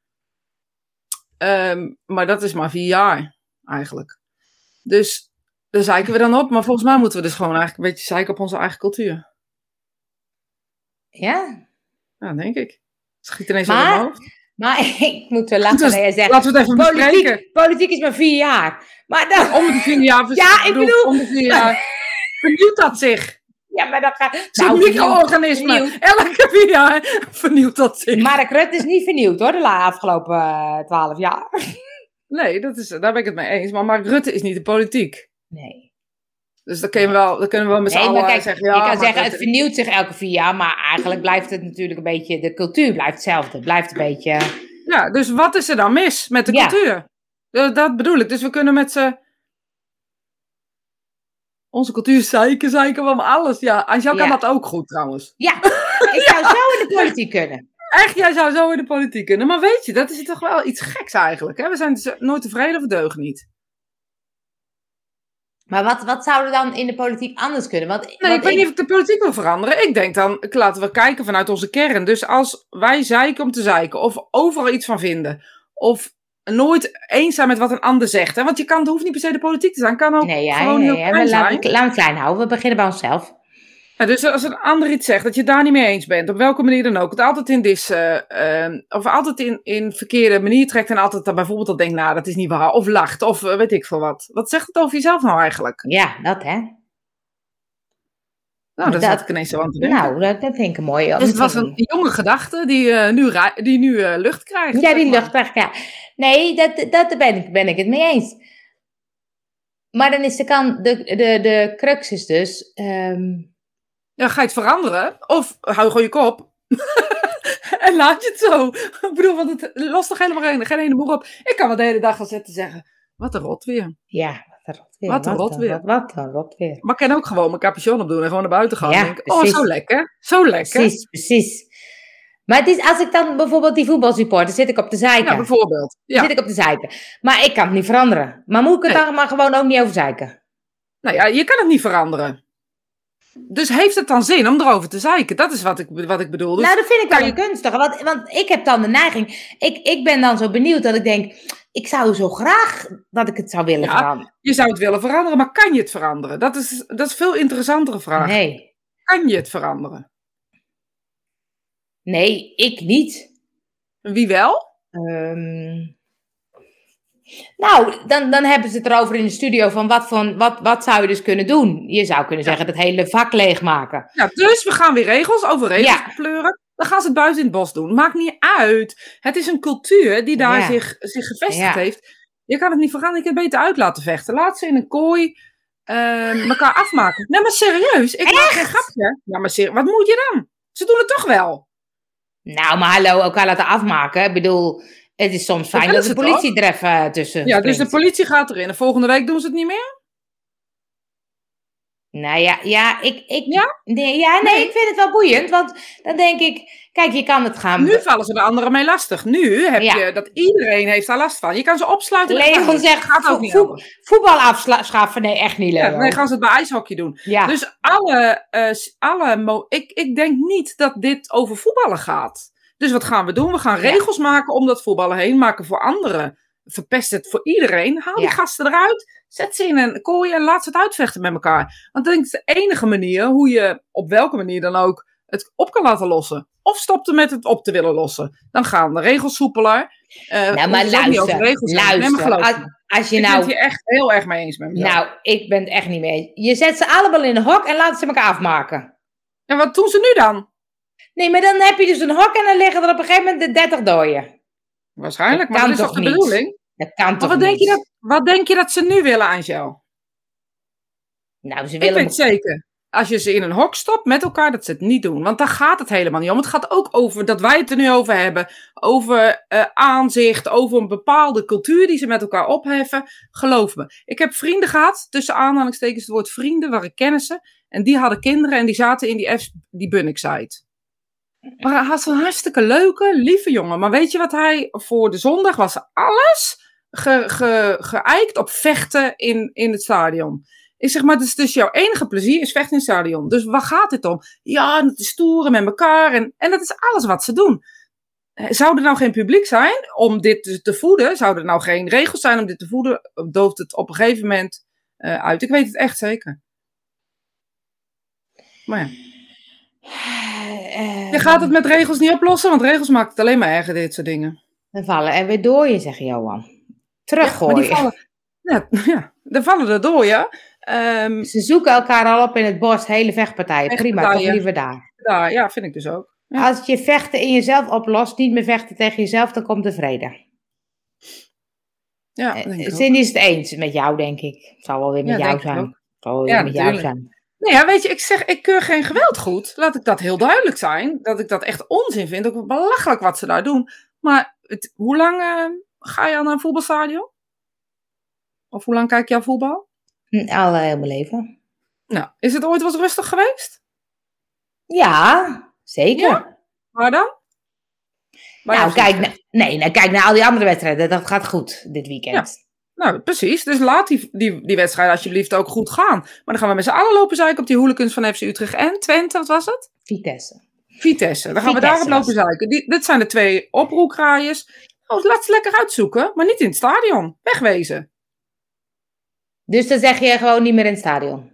Ehm, maar dat is maar vier jaar, eigenlijk. Dus daar zeiken we dan op. Maar volgens mij moeten we dus gewoon eigenlijk een beetje zeiken op onze eigen cultuur. Ja. Ja, denk ik. Schiet ineens Maar- mijn hoofd. Maar ik moet wel lachen Dus zegt... Laten we het even bespreken. Politiek, politiek is maar vier jaar. Maar dan... Om de vier jaar. Ja, ik bedoel- Om de vier jaar. Vernieuwt dat zich. Ja, maar dan gaat... Zo'n Nou, micro-organisme. vernieuwd. Elke vier jaar vernieuwt dat zich. Mark Rutte is niet vernieuwd hoor, de afgelopen eh, twaalf jaar. Nee, dat is, daar ben ik het mee eens. Maar Mark Rutte is niet de politiek. Nee. Dus dan, kun je wel, dan kunnen we wel met z'n Nee, allen kijk, zeggen... je Ja, kan Mark zeggen, het vernieuwt zich elke vier jaar, maar eigenlijk blijft het natuurlijk een beetje, de cultuur blijft hetzelfde. Het blijft een beetje, Ja, dus wat is er dan mis met de Ja. cultuur? Dat, dat bedoel ik. Dus we kunnen met z'n... Onze cultuur zeiken, zeiken we om alles. Ja, Angel kan Ja. dat ook goed trouwens. ja, ik zou zo in de politiek kunnen. Echt, jij zou zo in de politiek kunnen. Maar weet je, dat is toch wel iets geks eigenlijk. Hè? We zijn dus nooit tevreden of we deugen niet. Maar wat, wat zou er dan in de politiek anders kunnen? Want, Nee, want ik weet niet of ik de politiek wil veranderen. Ik denk dan, laten we kijken vanuit onze kern. Dus als wij zeiken om te zeiken, of overal iets van vinden, of nooit eens zijn met wat een ander zegt. Hè? Want je kan, het hoeft niet per se de politiek te zijn, kan ook Nee, ja, gewoon heel ja, klein zijn. we- laten we het klein houden. We beginnen bij onszelf. Ja, dus als een ander iets zegt dat je daar niet mee eens bent, op welke manier dan ook, het altijd in dis, eh, eh, of altijd in, in verkeerde manier trekt en altijd dan bijvoorbeeld al denkt, nou dat is niet waar, of lacht, of eh, weet ik veel wat. Wat zegt het over jezelf nou eigenlijk? Ja, dat hè. Nou, Dat- zat ik ineens zo aan te denken. Nou, dat, dat vind ik een mooie. dus het was een jonge gedachte die eh, nu, die nu eh, lucht krijgt. Ja, die maar. luchtweg, ja. Nee, dat, dat daar ben ik, ben ik het mee eens. Maar dan is de, kan, de, de, de crux is dus... ehm, Ja, ga je het veranderen? Of hou gewoon je kop. en laat je het zo. Ik bedoel, want het lost toch helemaal geen, geen ene boer op. Ik kan wel de hele dag gaan zitten zeggen, wat een rot weer. ja, een rot weer. Wat een rot weer. Wat, een rot weer. Maar ik kan ook gewoon mijn capuchon opdoen en gewoon naar buiten gaan. Ja, en denken, oh, zo lekker. Zo lekker. Precies, precies. Maar het is, als ik dan bijvoorbeeld die voetbalsupporter, zit ik op de zeiken. Ja, bijvoorbeeld. Ja. Zit ik op de zeiken. Maar ik kan het niet veranderen. Maar moet ik het Nee. dan maar gewoon ook niet over zeiken? Nou ja, je kan het niet veranderen. Dus heeft het dan zin om erover te zeiken? Dat is wat ik, wat ik bedoel. Dus nou, dat vind ik wel een kunstig. Want, want ik heb dan de neiging. Ik, ik ben dan zo benieuwd dat ik denk. Ik zou zo graag dat ik het zou willen Ja, veranderen. je zou het willen veranderen, maar kan je het veranderen? Dat is, dat is een veel interessantere vraag. Nee. Kan je het veranderen? Nee, ik niet. Wie wel? Ehm, nou, dan, dan hebben ze het erover in de studio van wat, van wat, wat zou je dus kunnen doen? Je zou kunnen zeggen het hele vak leegmaken. Ja, dus we gaan weer regels over regels Ja. pleuren. Dan gaan ze het buiten in het bos doen. Maakt niet uit. Het is een cultuur die daar Ja. zich, zich gevestigd Ja. heeft. Je kan het niet veranderen. Ik het beter uit laten vechten. Laat ze in een kooi eh, elkaar afmaken. Nee, maar serieus. Ik maak geen grapje. Ja, maar serieus. Wat moet je dan? Ze doen het toch wel. Nou, maar hallo, elkaar laten afmaken. Ik bedoel, het is soms fijn willen dat de politie er even tussen Ja, dus de politie gaat erin. En volgende week doen ze het niet meer? Nou ja, ja, ik, ik, Ja? Nee, ja, nee, Nee. ik vind het wel boeiend. Want dan denk ik, kijk, je kan het gaan... Nu vallen ze de anderen mee lastig. Nu heb Ja. je dat iedereen heeft daar last van. Je kan ze opsluiten. Leon zegt, gaat ook niet vo- voetbal afschaffen. Nee, echt niet, Ja, Leo. nee, gaan ze het bij ijshockey doen. Ja. Dus alle, eh, alle ik, ik denk niet dat dit over voetballen gaat. Dus wat gaan we doen? We gaan regels maken om dat voetballen heen, maken voor anderen. Verpest het voor iedereen. Haal die gasten eruit. Zet ze in een kooi en laat ze het uitvechten met elkaar. Want denk dat de enige manier hoe je, op welke manier dan ook, het op kan laten lossen. Of stopt er met het op te willen lossen. Dan gaan de regels soepeler. Eh, nou, maar luister. Nee, luister. geloof Als, als je Ik ben nou... het hier echt heel erg mee eens met mezelf. Nou, ik ben het echt niet mee eens. Je zet ze allemaal in een hok en laat ze elkaar afmaken. En wat doen ze nu dan? Nee, maar dan heb je dus een hok en dan liggen er op een gegeven moment de 30 dooien. Waarschijnlijk, Dat maar dat is toch toch de niet? bedoeling? Dat kan Maar toch wat denk, niet? je dat, wat denk je dat ze nu willen, Angel? Nou, ze Ik willen... weet zeker. Als je ze in een hok stopt met elkaar, dat ze het niet doen. Want daar gaat het helemaal niet om. Het gaat ook over dat wij het er nu over hebben. Over eh, aanzicht, over een bepaalde cultuur die ze met elkaar opheffen. Geloof me. Ik heb vrienden gehad, tussen aanhalingstekens het woord vrienden, waar ik kennissen. En die hadden kinderen en die zaten in die, F, die Bunnik-site. Maar hij was een hartstikke leuke, lieve jongen. Maar weet je wat hij voor de zondag was? Alles ge, ge, geëikt op vechten in, in het stadion. Ik zeg maar, dus, dus jouw enige plezier is vechten in het stadion. Dus waar gaat het om? Ja, het is stoeren met elkaar. En, en dat is alles wat ze doen. Eh, Zou er nou geen publiek zijn om dit te, voeden? Zou er nou geen regels zijn om dit te voeden? Dooft het op een gegeven moment eh, uit? Ik weet het echt zeker. Maar ja. Eh, Je gaat het met regels niet oplossen, want regels maken het alleen maar erger, dit soort dingen. Dan vallen er weer dooien, zegt Johan. Teruggooien. die vallen, ja, ja, er vallen er door, ja. Ehm, Ze zoeken elkaar al op in het bos, hele vechtpartijen. Prima, toch liever daar. ja, ja, vind ik dus ook. Ja. Als je vechten in jezelf oplost, niet meer vechten tegen jezelf, dan komt de vrede. Ja, Eh, denk ik. Cindy is het eens met jou, denk ik. Het zal wel weer met Ja, jou zijn. ook. Het zal wel weer Ja, met jou zijn. Nou ja, weet je, ik zeg, ik keur geen geweld goed. Laat ik dat heel duidelijk zijn. Dat ik dat echt onzin vind. Ook belachelijk wat ze daar doen. Maar het, hoe lang eh, ga je naar een voetbalstadion? Of hoe lang kijk je al voetbal? Hm, Al heel mijn leven. Nou, is het ooit wat rustig geweest? Ja, zeker. Ja? Waar dan? Nou, kijk, na- nee, nou, kijk naar al die andere wedstrijden. Dat gaat goed dit weekend. Nou, precies. Dus laat die, die, die wedstrijd alsjeblieft ook goed gaan. Maar dan gaan we met z'n allen lopen zeiken op die hooligans van FC Utrecht en Twente, wat was het? Vitesse. Vitesse. Dan gaan we daarop lopen zeiken. Die, dit zijn de twee oproerkraaiers. Oh, laat ze lekker uitzoeken, maar niet in het stadion. Wegwezen. Dus dan zeg je gewoon niet meer in het stadion.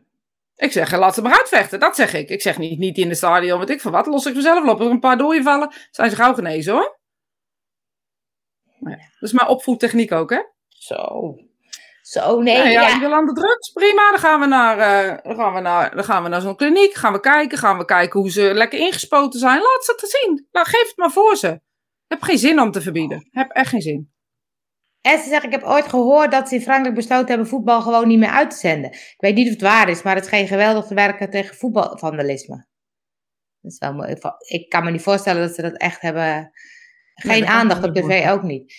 Ik zeg, laat ze maar uitvechten. Dat zeg ik. Ik zeg niet, niet in het stadion, weet ik van wat. Los ik mezelf op. Er een paar dooien vallen, zijn ze gauw genezen hoor. Ja, dat is mijn opvoedtechniek ook, hè? Zo. Zo, nee. Ja, ja, ja. je wil aan de drugs, prima. Dan gaan we naar, eh, dan gaan we naar, dan gaan we naar zo'n kliniek. Gaan we kijken, gaan we kijken hoe ze lekker ingespoten zijn. Laat ze het zien. Nou, geef het maar voor ze. Heb geen zin om te verbieden. Heb echt geen zin. En ze zegt, ik heb ooit gehoord dat ze in Frankrijk besloten hebben voetbal gewoon niet meer uit te zenden. Ik weet niet of het waar is, maar het scheen geweldig te werken tegen voetbalvandalisme. Dat is wel mooi. Ik kan me niet voorstellen dat ze dat echt hebben. Geen ik aandacht op tv ook niet.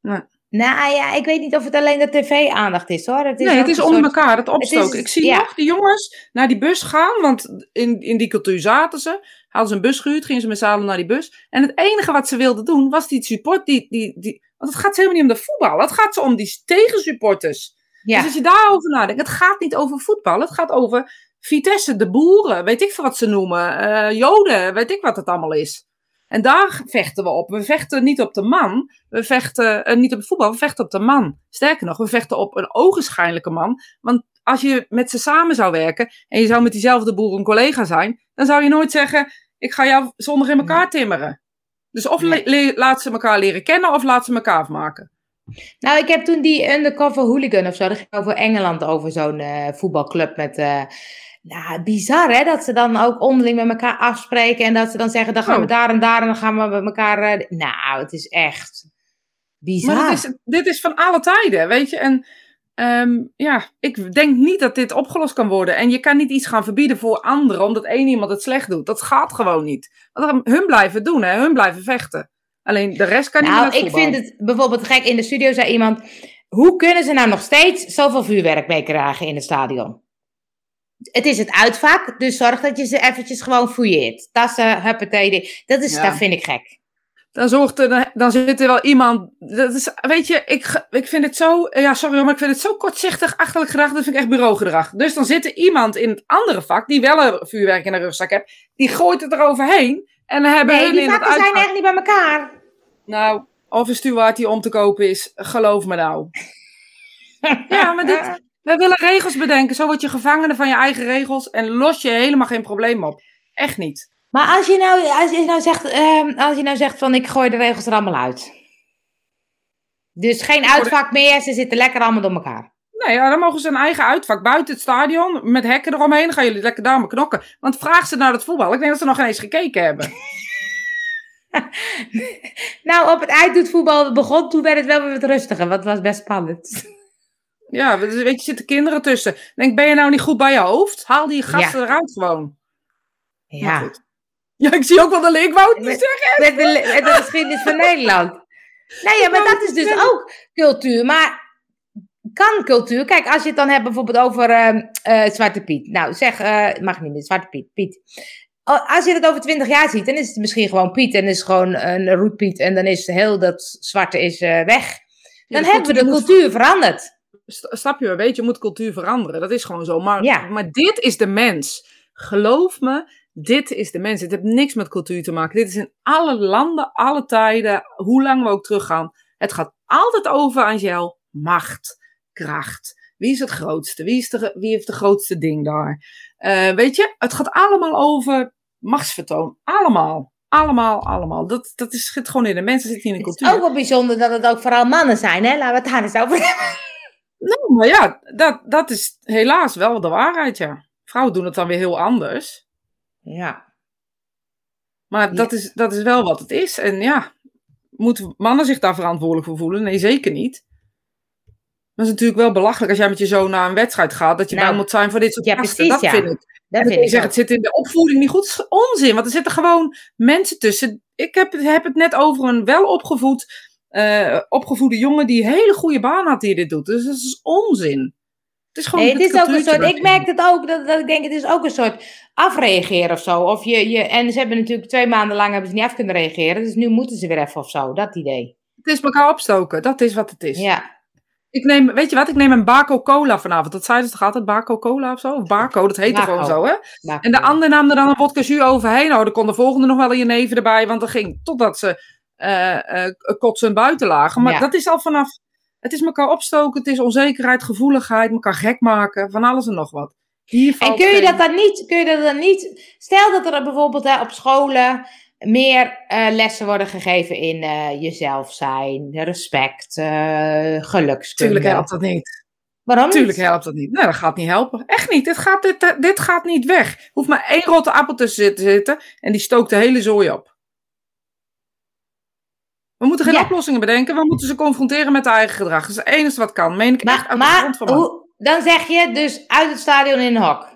Nee. Nou ja, ik weet niet of het alleen de tv-aandacht is hoor. Het is nee, het is onder soort- elkaar, het opstoken. is- ik zie ja. nog die jongens naar die bus gaan, want in, in die cultuur zaten ze. Hadden ze een bus gehuurd, gingen ze met z'n allen naar die bus. En het enige wat ze wilden doen, was die support, die, die, die, want het gaat helemaal niet om de voetbal. Het gaat ze om die tegensupporters. Ja. Dus als je daarover nadenkt, het gaat niet over voetbal, het gaat over Vitesse, de boeren, weet ik veel wat ze noemen, eh, Joden, weet ik wat het allemaal is. En daar vechten we op. We vechten niet op de man, we vechten eh, niet op het voetbal, we vechten op de man. Sterker nog, we vechten op een ogenschijnlijke man. Want als je met ze samen zou werken en je zou met diezelfde boer een collega zijn, dan zou je nooit zeggen: Ik ga jou zondag in elkaar timmeren. Dus of Nee. laat ze elkaar leren kennen of laat ze elkaar afmaken. Nou, ik heb toen die Undercover Hooligan of zo, dat ging over Engeland, over zo'n eh, voetbalclub met... eh, nou, bizar hè, dat ze dan ook onderling met elkaar afspreken en dat ze dan zeggen, dan gaan we Oh. daar en daar en dan gaan we met elkaar... eh, nou, het is echt bizar. Maar dit is, dit is van alle tijden, weet je. En ehm, ja, ik denk niet dat dit opgelost kan worden. En je kan niet iets gaan verbieden voor anderen, omdat één iemand het slecht doet. Dat gaat gewoon niet. Want hun blijven doen, hè. hun blijven vechten. Alleen de rest kan niet Nou, ik vind het bijvoorbeeld gek. In de studio zei iemand: hoe kunnen ze nou nog steeds zoveel vuurwerk mee krijgen in het stadion? Het is het uitvak, dus zorg dat je ze eventjes gewoon fouilleert. Tassen, huppatee. Dat, is, Ja. dat vind ik gek. Dan, zorgt er, dan zit er wel iemand. Dat is, weet je, ik, ik vind het zo. Ja, sorry, hoor, maar ik vind het zo kortzichtig, achterlijk gedrag. Dat vind ik echt bureaugedrag. Dus dan zit er iemand in het andere vak. die wel een vuurwerk in de rugzak heeft. die gooit het eroverheen. En dan hebben Nee, hun die in het vakken zijn echt niet bij elkaar. Nou, of een steward die om te kopen is, geloof me nou. Ja, maar dit, we willen regels bedenken. Zo word je gevangene van je eigen regels en los je helemaal geen probleem op. Echt niet. Maar als je nou, als je nou, zegt, ehm, als je nou zegt van ik gooi de regels er allemaal uit. Dus geen uitvak meer, ze zitten lekker allemaal door elkaar. Nee, ja, dan mogen ze een eigen uitvak buiten het stadion met hekken eromheen. Dan gaan jullie lekker daar maar knokken. Want vraag ze naar het voetbal. Ik denk dat ze nog geen eens gekeken hebben. Nou, op het einddoetvoetbal begon, toen werd het wel weer wat rustiger. Want het was best spannend. Ja, weet je, er zitten kinderen tussen. Denk, ben je nou niet goed bij je hoofd? Haal die gasten eruit gewoon. Ja. Ja, ik zie ook wel de link, wou het niet Met- zeggen. Met de, met de geschiedenis van Nederland. Nee, ja, maar dat is dus ook cultuur. Maar kan cultuur... Kijk, als je het dan hebt bijvoorbeeld over ehm, eh, Zwarte Piet. Nou, zeg, het mag niet meer, Zwarte Piet, Piet. Als je het over twintig jaar ziet, dan is het misschien gewoon Piet. En is het gewoon een roetpiet. En dan is heel dat zwarte is eh, weg. Dan hebben we de cultuur moet- veranderd. Snap je, weet je, je moet cultuur veranderen. Dat is gewoon zo. Maar, Ja. maar dit is de mens. Geloof me, dit is de mens. Het heeft niks met cultuur te maken. Dit is in alle landen, alle tijden, hoe lang we ook teruggaan. Het gaat altijd over, Angel, macht, kracht. Wie is het grootste? Wie, is de, wie heeft de grootste ding daar? Eh, weet je, het gaat allemaal over machtsvertoon. Allemaal. Allemaal, allemaal. Dat, dat is, zit gewoon in de mensen, zit niet in de Het is cultuur. ook wel bijzonder dat het ook vooral mannen zijn, hè? Laten we het daar eens over hebben. Nou, maar ja, dat, dat is helaas wel de waarheid, ja. Vrouwen doen het dan weer heel anders. Ja. Maar Ja. dat, is, dat is wel wat het is. En ja, moeten mannen zich daar verantwoordelijk voor voelen? Nee, zeker niet. Dat is natuurlijk wel belachelijk als jij met je zoon naar een wedstrijd gaat, dat je Nou, bang moet zijn voor dit soort ja, gasten. precies, Dat ja. vind ik. Dat vind je ik zegt, ook. het zit in de opvoeding niet goed. Dat is onzin, want er zitten gewoon mensen tussen. Ik heb, het- heb het net over een welopgevoed, eh opgevoede jongen die een hele goede baan had die dit doet. Dus dat is onzin. Het is gewoon Nee, het is ook een soort. Ik merk het ook, dat, dat ik denk, het is ook een soort afreageren of zo. Of je, je, en ze hebben natuurlijk twee maanden lang hebben ze niet af kunnen reageren. Dus nu moeten ze weer even of zo. Dat idee. Het is elkaar opstoken, dat is wat het is. Ja. Ik neem, weet je wat, ik neem een Baco Cola vanavond. Dat zeiden ze toch altijd, Baco Cola of zo? Of Barco, dat heette Baco. gewoon zo, hè? En de ander nam er dan een vodka jus overheen. Nou, dan kon de volgende nog wel in je neven erbij, want dat ging totdat ze eh kotsend buiten lagen. Maar Ja. dat is al vanaf, het is elkaar opstoken, het is onzekerheid, gevoeligheid, elkaar gek maken, van alles en nog wat. Hier En kun je geen- dat dan niet, kun je dat dan niet, stel dat er bijvoorbeeld hè, op scholen meer eh, lessen worden gegeven in eh, jezelf zijn, respect, eh gelukskunde. Tuurlijk helpt dat niet. Waarom niet? Tuurlijk helpt dat niet. Nee, dat gaat niet helpen. Echt niet. Dit gaat, dit, dit gaat niet weg. Hoeft maar één rotte appel tussen zitten, zitten en die stookt de hele zooi op. We moeten geen Ja. oplossingen bedenken. We moeten ze confronteren met hun eigen gedrag. Dat is het enige wat kan. Meen ik echt Maar, uit de grond van hoe, dan zeg je dus uit het stadion in een hok.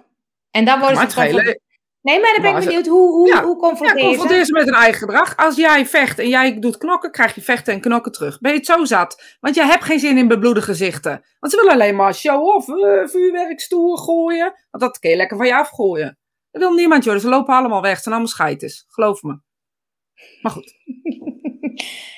En dan worden Maar ze het schelen- confron- Nee, maar dan ben Maar ik benieuwd, hoe, hoe, Ja, hoe Ja, confronteer je ze? confronteer ze met hun eigen gedrag. Als jij vecht en jij doet knokken, krijg je vechten en knokken terug. Ben je het zo zat? Want jij hebt geen zin in bebloede gezichten. Want ze willen alleen maar show-off, eh, vuurwerk, stoer gooien. Want dat kun je lekker van je afgooien. Dat wil niemand, joh. Ze lopen allemaal weg. Ze zijn allemaal scheiters. Geloof me. Maar goed.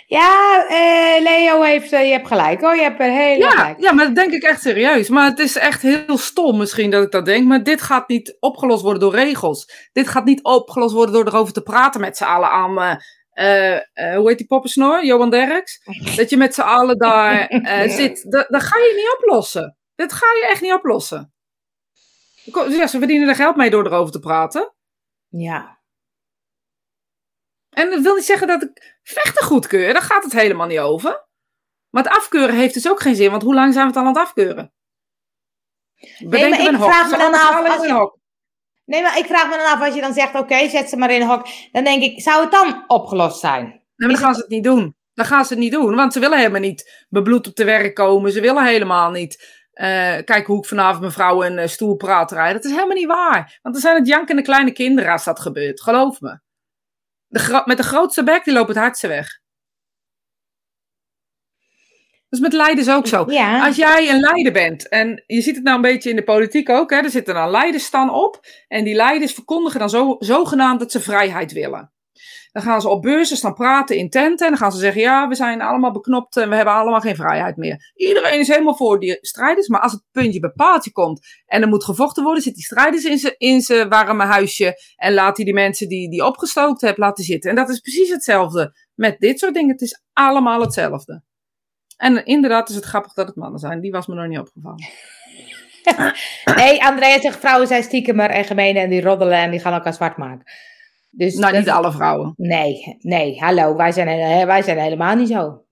Ja, eh, Leo heeft, eh, je hebt gelijk hoor, je hebt er heel Ja, gelijk. ja, maar dat denk ik echt serieus. Maar het is echt heel stom misschien dat ik dat denk. Maar dit gaat niet opgelost worden door regels. Dit gaat niet opgelost worden door erover te praten met z'n allen aan... eh, eh, eh, hoe heet die poppensnor? Johan Derks. Dat je met z'n allen daar eh, zit. Dat, dat ga je niet oplossen. Dat ga je echt niet oplossen. Ja, ze verdienen er geld mee door erover te praten. Ja. En dat wil niet zeggen dat ik vechten goedkeur. Daar gaat het helemaal niet over. Maar het afkeuren heeft dus ook geen zin. Want hoe lang zijn we het al aan het afkeuren? Bedenk maar ik hok. vraag me Ze dan af, als je- hok. Nee, maar ik vraag me dan af, als je dan zegt, oké, zet ze maar in een hok. Dan denk ik, zou het dan opgelost zijn? Nee, maar dan gaan ze het niet doen. Dan gaan ze het niet doen. Want ze willen helemaal niet bebloed op te werk komen. Ze willen helemaal niet eh, kijken hoe ik vanavond mijn vrouw een eh, stoel praat rijden. Dat is helemaal niet waar. Want er zijn het jankende kleine kinderen als dat gebeurt. Geloof me. De met de grootste bek, die loopt het hardste weg. Dus met leiders ook zo. Ja. Als jij een leider bent, en je ziet het nou een beetje in de politiek ook, hè, er zitten dan leiders staan op, en die leiders verkondigen dan zo, zogenaamd dat ze vrijheid willen. Dan gaan ze op beurzen staan praten in tenten, en dan gaan ze zeggen, ja, we zijn allemaal beknopt en we hebben allemaal geen vrijheid meer. Iedereen is helemaal voor die strijders, maar als het puntje bij paaltje komt, en er moet gevochten worden, zit die strijders in zijn in warme huisje, en laat hij die mensen die die opgestookt hebben laten zitten. En dat is precies hetzelfde met dit soort dingen. Het is allemaal hetzelfde. En inderdaad is het grappig dat het mannen zijn. Die was me nog niet opgevallen. Nee, Andrea zegt, vrouwen zijn stiekemer en gemeen en die roddelen en die gaan elkaar zwart maken. Dus Nou, dat- niet alle vrouwen. Nee, nee, hallo, wij zijn, wij zijn helemaal niet zo.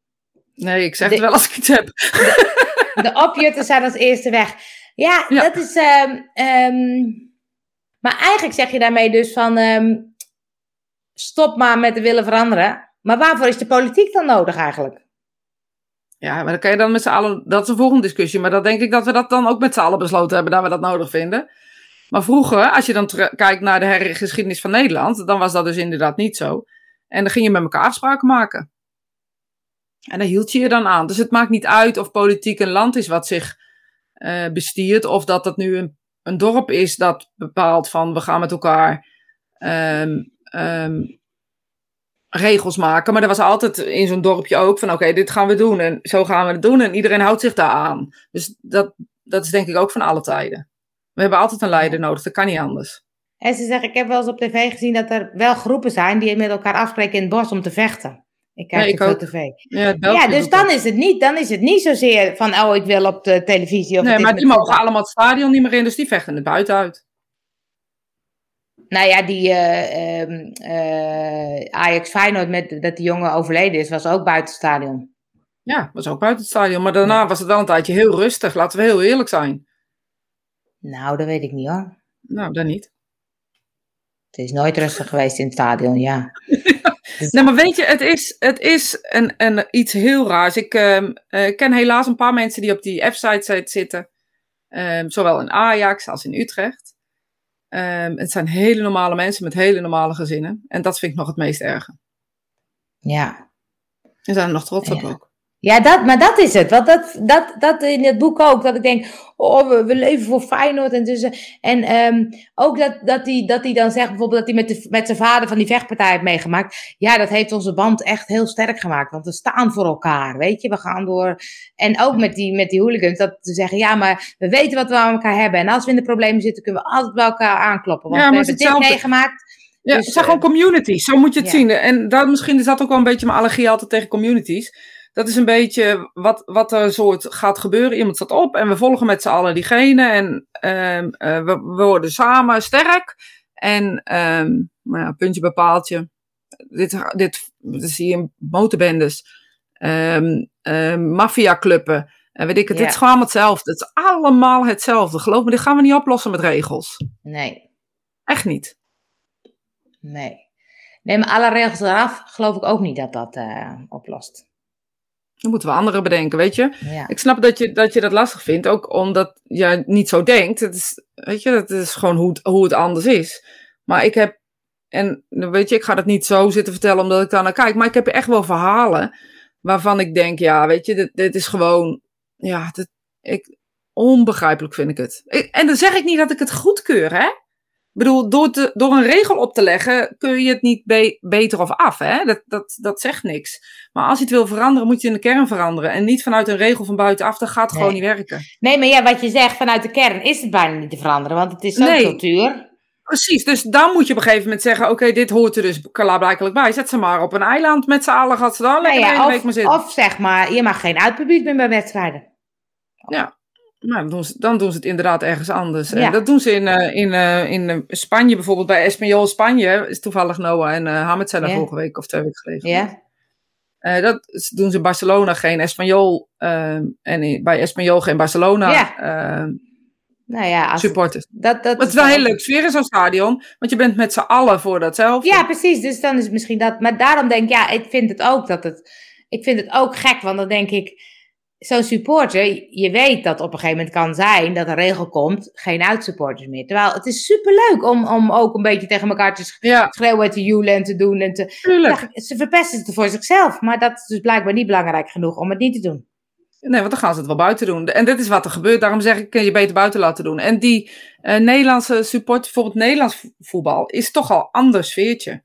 Nee, ik zeg De- het wel als ik iets heb. De opjutten zijn als eerste weg. Ja, Ja. dat is. ehm, ehm, maar eigenlijk zeg je daarmee dus van. ehm, stop maar met de willen veranderen. Maar waarvoor is de politiek dan nodig eigenlijk? Ja, maar dan kan je dan met z'n allen... Dat is een volgende discussie. Maar dan denk ik dat we dat dan ook met z'n allen besloten hebben. Dat we dat nodig vinden. Maar vroeger, als je dan kijkt naar de hergeschiedenis van Nederland. Dan was dat dus inderdaad niet zo. En dan ging je met elkaar afspraken maken. En daar hield je je dan aan. Dus het maakt niet uit of politiek een land is wat zich eh, bestiert. Of dat dat nu een, een dorp is dat bepaalt van we gaan met elkaar ehm, ehm, regels maken. Maar er was altijd in zo'n dorpje ook van oké, dit gaan we doen en zo gaan we het doen. En iedereen houdt zich daar aan. Dus dat, dat is denk ik ook van alle tijden. We hebben altijd een leider nodig, dat kan niet anders. En ze zeggen, ik heb wel eens op tv gezien dat er wel groepen zijn die met elkaar afspreken in het bos om te vechten. Ik kijk te ik ook. tv. Ja, Ja, dus dan is, het niet, dan is het niet zozeer van, oh, ik wil op de televisie. Of Nee, maar die mogen allemaal het stadion niet meer in, dus die vechten het buiten uit. Nou ja, die ehm, eh, Ajax Feyenoord, met, dat die jongen overleden is, was ook buiten het stadion. Ja, was ook buiten het stadion. Maar daarna was het wel een tijdje heel rustig. Laten we heel eerlijk zijn. Nou, dat weet ik niet hoor. Nou, dan niet. Het is nooit rustig geweest in het stadion, ja. Nee, maar weet je, het is, het is een, een, iets heel raars. Ik ehm, eh, ken helaas een paar mensen die op die F-site zitten. Ehm, zowel in Ajax als in Utrecht. Ehm, het zijn hele normale mensen met hele normale gezinnen. En dat vind ik nog het meest erge. Ja, En zijn er nog trots op ook. Ja dat, maar dat is het. Want dat, dat, dat in het boek ook. Dat ik denk, oh, we, we leven voor Feyenoord. En, dus, en ehm, ook dat, dat hij dat die dan zegt bijvoorbeeld dat hij met, de, met zijn vader van die vechtpartij heeft meegemaakt. Ja, dat heeft onze band echt heel sterk gemaakt. Want we staan voor elkaar, weet je. We gaan door. En ook met die, met die hooligans. Dat te zeggen, ja, maar we weten wat we aan elkaar hebben. En als we in de problemen zitten, kunnen we altijd bij elkaar aankloppen. Want Ja, we hebben dit meegemaakt. Ja, Dus, het zijn eh, gewoon communities. Zo moet je het ja. zien. En dat, misschien is dat ook wel een beetje mijn allergie altijd tegen communities. Dat is een beetje wat, wat er soort gaat gebeuren. Iemand staat op en we volgen met z'n allen diegene. En ehm, eh, we, we worden samen sterk. En ehm nou ja, puntje bij paaltje. Dit, dit, dit zie je in motorbendes. ehm maffiaclubben. En weet ik het. Ja. Is gewoon hetzelfde. Het is allemaal hetzelfde. Geloof me, dit gaan we niet oplossen met regels. Nee, Echt niet. nee. Nee, maar alle regels eraf, geloof ik ook niet dat dat eh, oplost. Dan moeten we anderen bedenken, weet je. Ja. Ik snap dat je, dat je dat lastig vindt, ook omdat je niet zo denkt. Het is, weet je, het is gewoon hoe het, hoe het anders is. Maar ik heb, en weet je, ik ga dat niet zo zitten vertellen omdat ik daar naar kijk, maar ik heb echt wel verhalen waarvan ik denk, ja, weet je, dit, dit is gewoon, ja, dit, ik, onbegrijpelijk vind ik het. Ik- en dan zeg ik niet dat ik het goedkeur, hè. Ik bedoel, door, te, door een regel op te leggen kun je het niet be- beter of af. Hè? Dat, dat, dat zegt niks. Maar als je het wil veranderen, moet je in de kern veranderen. En niet vanuit een regel van buitenaf. Dat gaat gewoon Nee. niet werken. Nee, maar ja, wat je zegt vanuit de kern is het bijna niet te veranderen, want het is zo'n Nee. cultuur. Precies, dus dan moet je op een gegeven moment zeggen: Oké, dit hoort er dus klaarblijkelijk bij. Zet ze maar op een eiland met z'n allen. Gaat ze dan Nou lekker de ja, hele week maar of, zitten. of zeg maar, je mag geen uitpubliek meer bij wedstrijden. Nou, dan doen, ze, dan doen ze het inderdaad ergens anders. Ja. En dat doen ze in, eh, in, eh, in eh, Spanje bijvoorbeeld. Bij Espanyol Spanje is toevallig Noah en Hamed zijn Ja. vorige week of twee weken geleden. Ja? Dat doen ze in Barcelona geen Espanyol. eh, en in- bij Espanyol geen Barcelona Ja. eh, Nou ja, als supporters. dat, dat Maar het is wel een heel leuk sfeer in zo'n stadion. Want je bent met z'n allen voor datzelfde. Ja, precies. Dus dan is het misschien dat. Maar daarom denk ik, ja, ik vind het ook dat het. Ik vind het ook gek, want dan denk ik. Zo'n supporter, je weet dat op een gegeven moment kan zijn dat een regel komt, geen uitsupporters meer. Terwijl het is superleuk om, om ook een beetje tegen elkaar te Ja, schreeuwen en te joelen en te doen. En te, tuurlijk. Ja, ze verpesten het voor zichzelf, maar dat is dus blijkbaar niet belangrijk genoeg om het niet te doen. Nee, want dan gaan ze het wel buiten doen. En dit is wat er gebeurt. Daarom zeg ik, kun je beter buiten laten doen. En die eh, Nederlandse support, bijvoorbeeld Nederlands vo- voetbal, is toch al een ander sfeertje.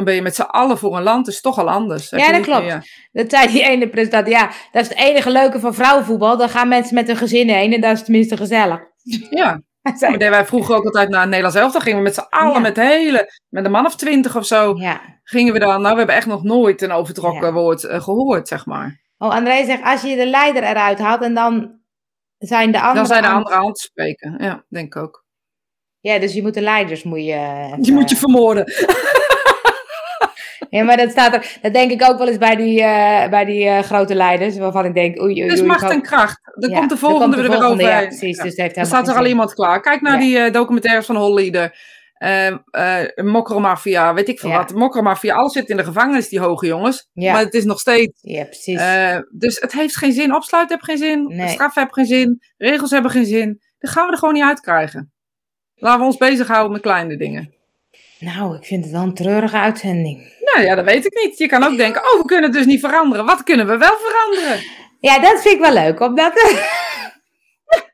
Dan ben je met z'n allen voor een land, is toch al anders. Ja, je dat klopt. meer- Dat zei die ene presentator, ja, dat is het enige leuke van vrouwenvoetbal. Dan gaan mensen met hun gezin heen en dat is tenminste gezellig. Ja, deden wij vroeger ook altijd naar het Nederlands elftal. Gingen we met z'n allen, Ja. met de hele, met een man of twintig of zo, ja. gingen we dan. Nou, we hebben echt nog nooit een overtrokken woord eh, gehoord, zeg maar. Oh, André zegt, als je de leider eruit haalt en dan zijn de anderen... Dan zijn de aan- andere aan te spreken. Ja, denk ik ook. Ja, dus je moet de leiders moet je... even- Die moet je vermoorden. Ja, maar dat staat er... Dat denk ik ook wel eens bij die, eh, bij die eh, grote leiders, waarvan ik denk... Oei, oei, oei, macht en kracht. Dan Ja, komt de volgende er weer overheen. Ja, precies, Ja. dus heeft Dan staat er al iemand klaar. Kijk naar die eh, documentaires van Hollieder. Mokromafia, weet ik veel wat. Mokromafia, alles zit in de gevangenis, die hoge jongens. Ja. Maar het is nog steeds... Ja, precies. dus het heeft geen zin. Opsluiten heeft geen zin. Nee. Straf heeft geen zin. Regels hebben geen zin. Dan gaan we er gewoon niet uitkrijgen. Laten we ons bezighouden met kleine dingen. Nou, ik vind het wel een treurige uitzending. Nou ja, dat weet ik niet. Je kan ook denken, oh, we kunnen het dus niet veranderen. Wat kunnen we wel veranderen? Ja, dat vind ik wel leuk, omdat...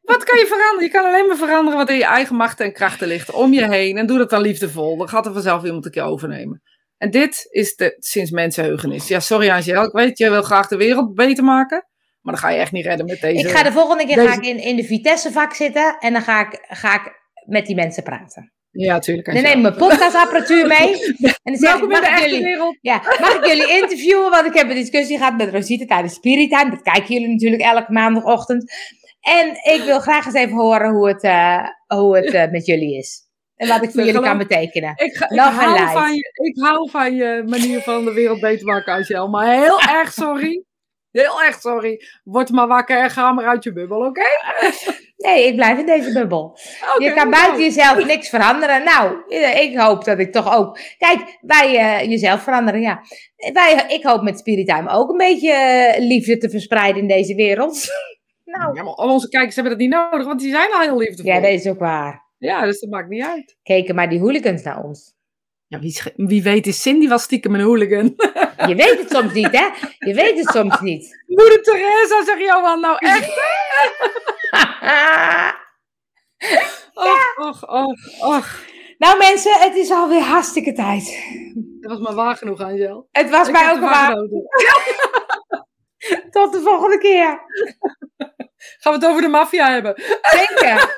Wat kan je veranderen? Je kan alleen maar veranderen wat in je eigen macht en krachten ligt. Om je heen. En doe dat dan liefdevol. Dan gaat er vanzelf iemand een keer overnemen. En dit is de, sinds mensenheugenis. Ja, sorry Angel. Ik weet, je wil graag de wereld beter maken. Maar dan ga je echt niet redden met deze. Ik ga de volgende keer Deze- ga ik in, in de Vitesse-vak zitten en dan ga ik, ga ik met die mensen praten. Ja, tuurlijk. Dan Angel. neem ik mijn podcastapparatuur mee. En dan zeg ik, Welkom in mag de ik, jullie, wereld. ja, mag ik jullie interviewen? Want ik heb een discussie gehad met Rosita tijdens Spirit Time. Dat kijken jullie natuurlijk elke maandagochtend. En ik wil graag eens even horen hoe het, eh, hoe het eh, met jullie is. En wat ik voor jullie kan betekenen. Ik, ga, hou van je, ik hou van je manier van de wereld beter maken, Angel. Maar heel erg sorry. Heel erg sorry. Word maar wakker en ga maar uit je bubbel, oké? Nee, ik blijf in deze bubbel. Je kan nou. buiten jezelf niks veranderen. Nou, eh, ik hoop dat ik toch ook. Kijk, wij eh, jezelf veranderen, ja. Wij, ik hoop met Spirit Time ook een beetje eh, liefde te verspreiden in deze wereld. nou, Ja, maar al onze kijkers hebben dat niet nodig, want die zijn al heel liefdevol. ja, dat is ook waar. Ja, dus dat maakt niet uit. Keken maar die hooligans naar ons. Ja, wie, wie weet is Cindy was stiekem een hooligan. Je weet het soms niet, hè? Je weet het soms niet. Moeder Teresa, zeg Johan, nou echt? Och, och, och, och. nou mensen, het is alweer hartstikke tijd. Dat was maar waar genoeg, Angel. Het was Ik mij ook waar. Tot de volgende keer. Gaan we het over de maffia hebben? Zeker.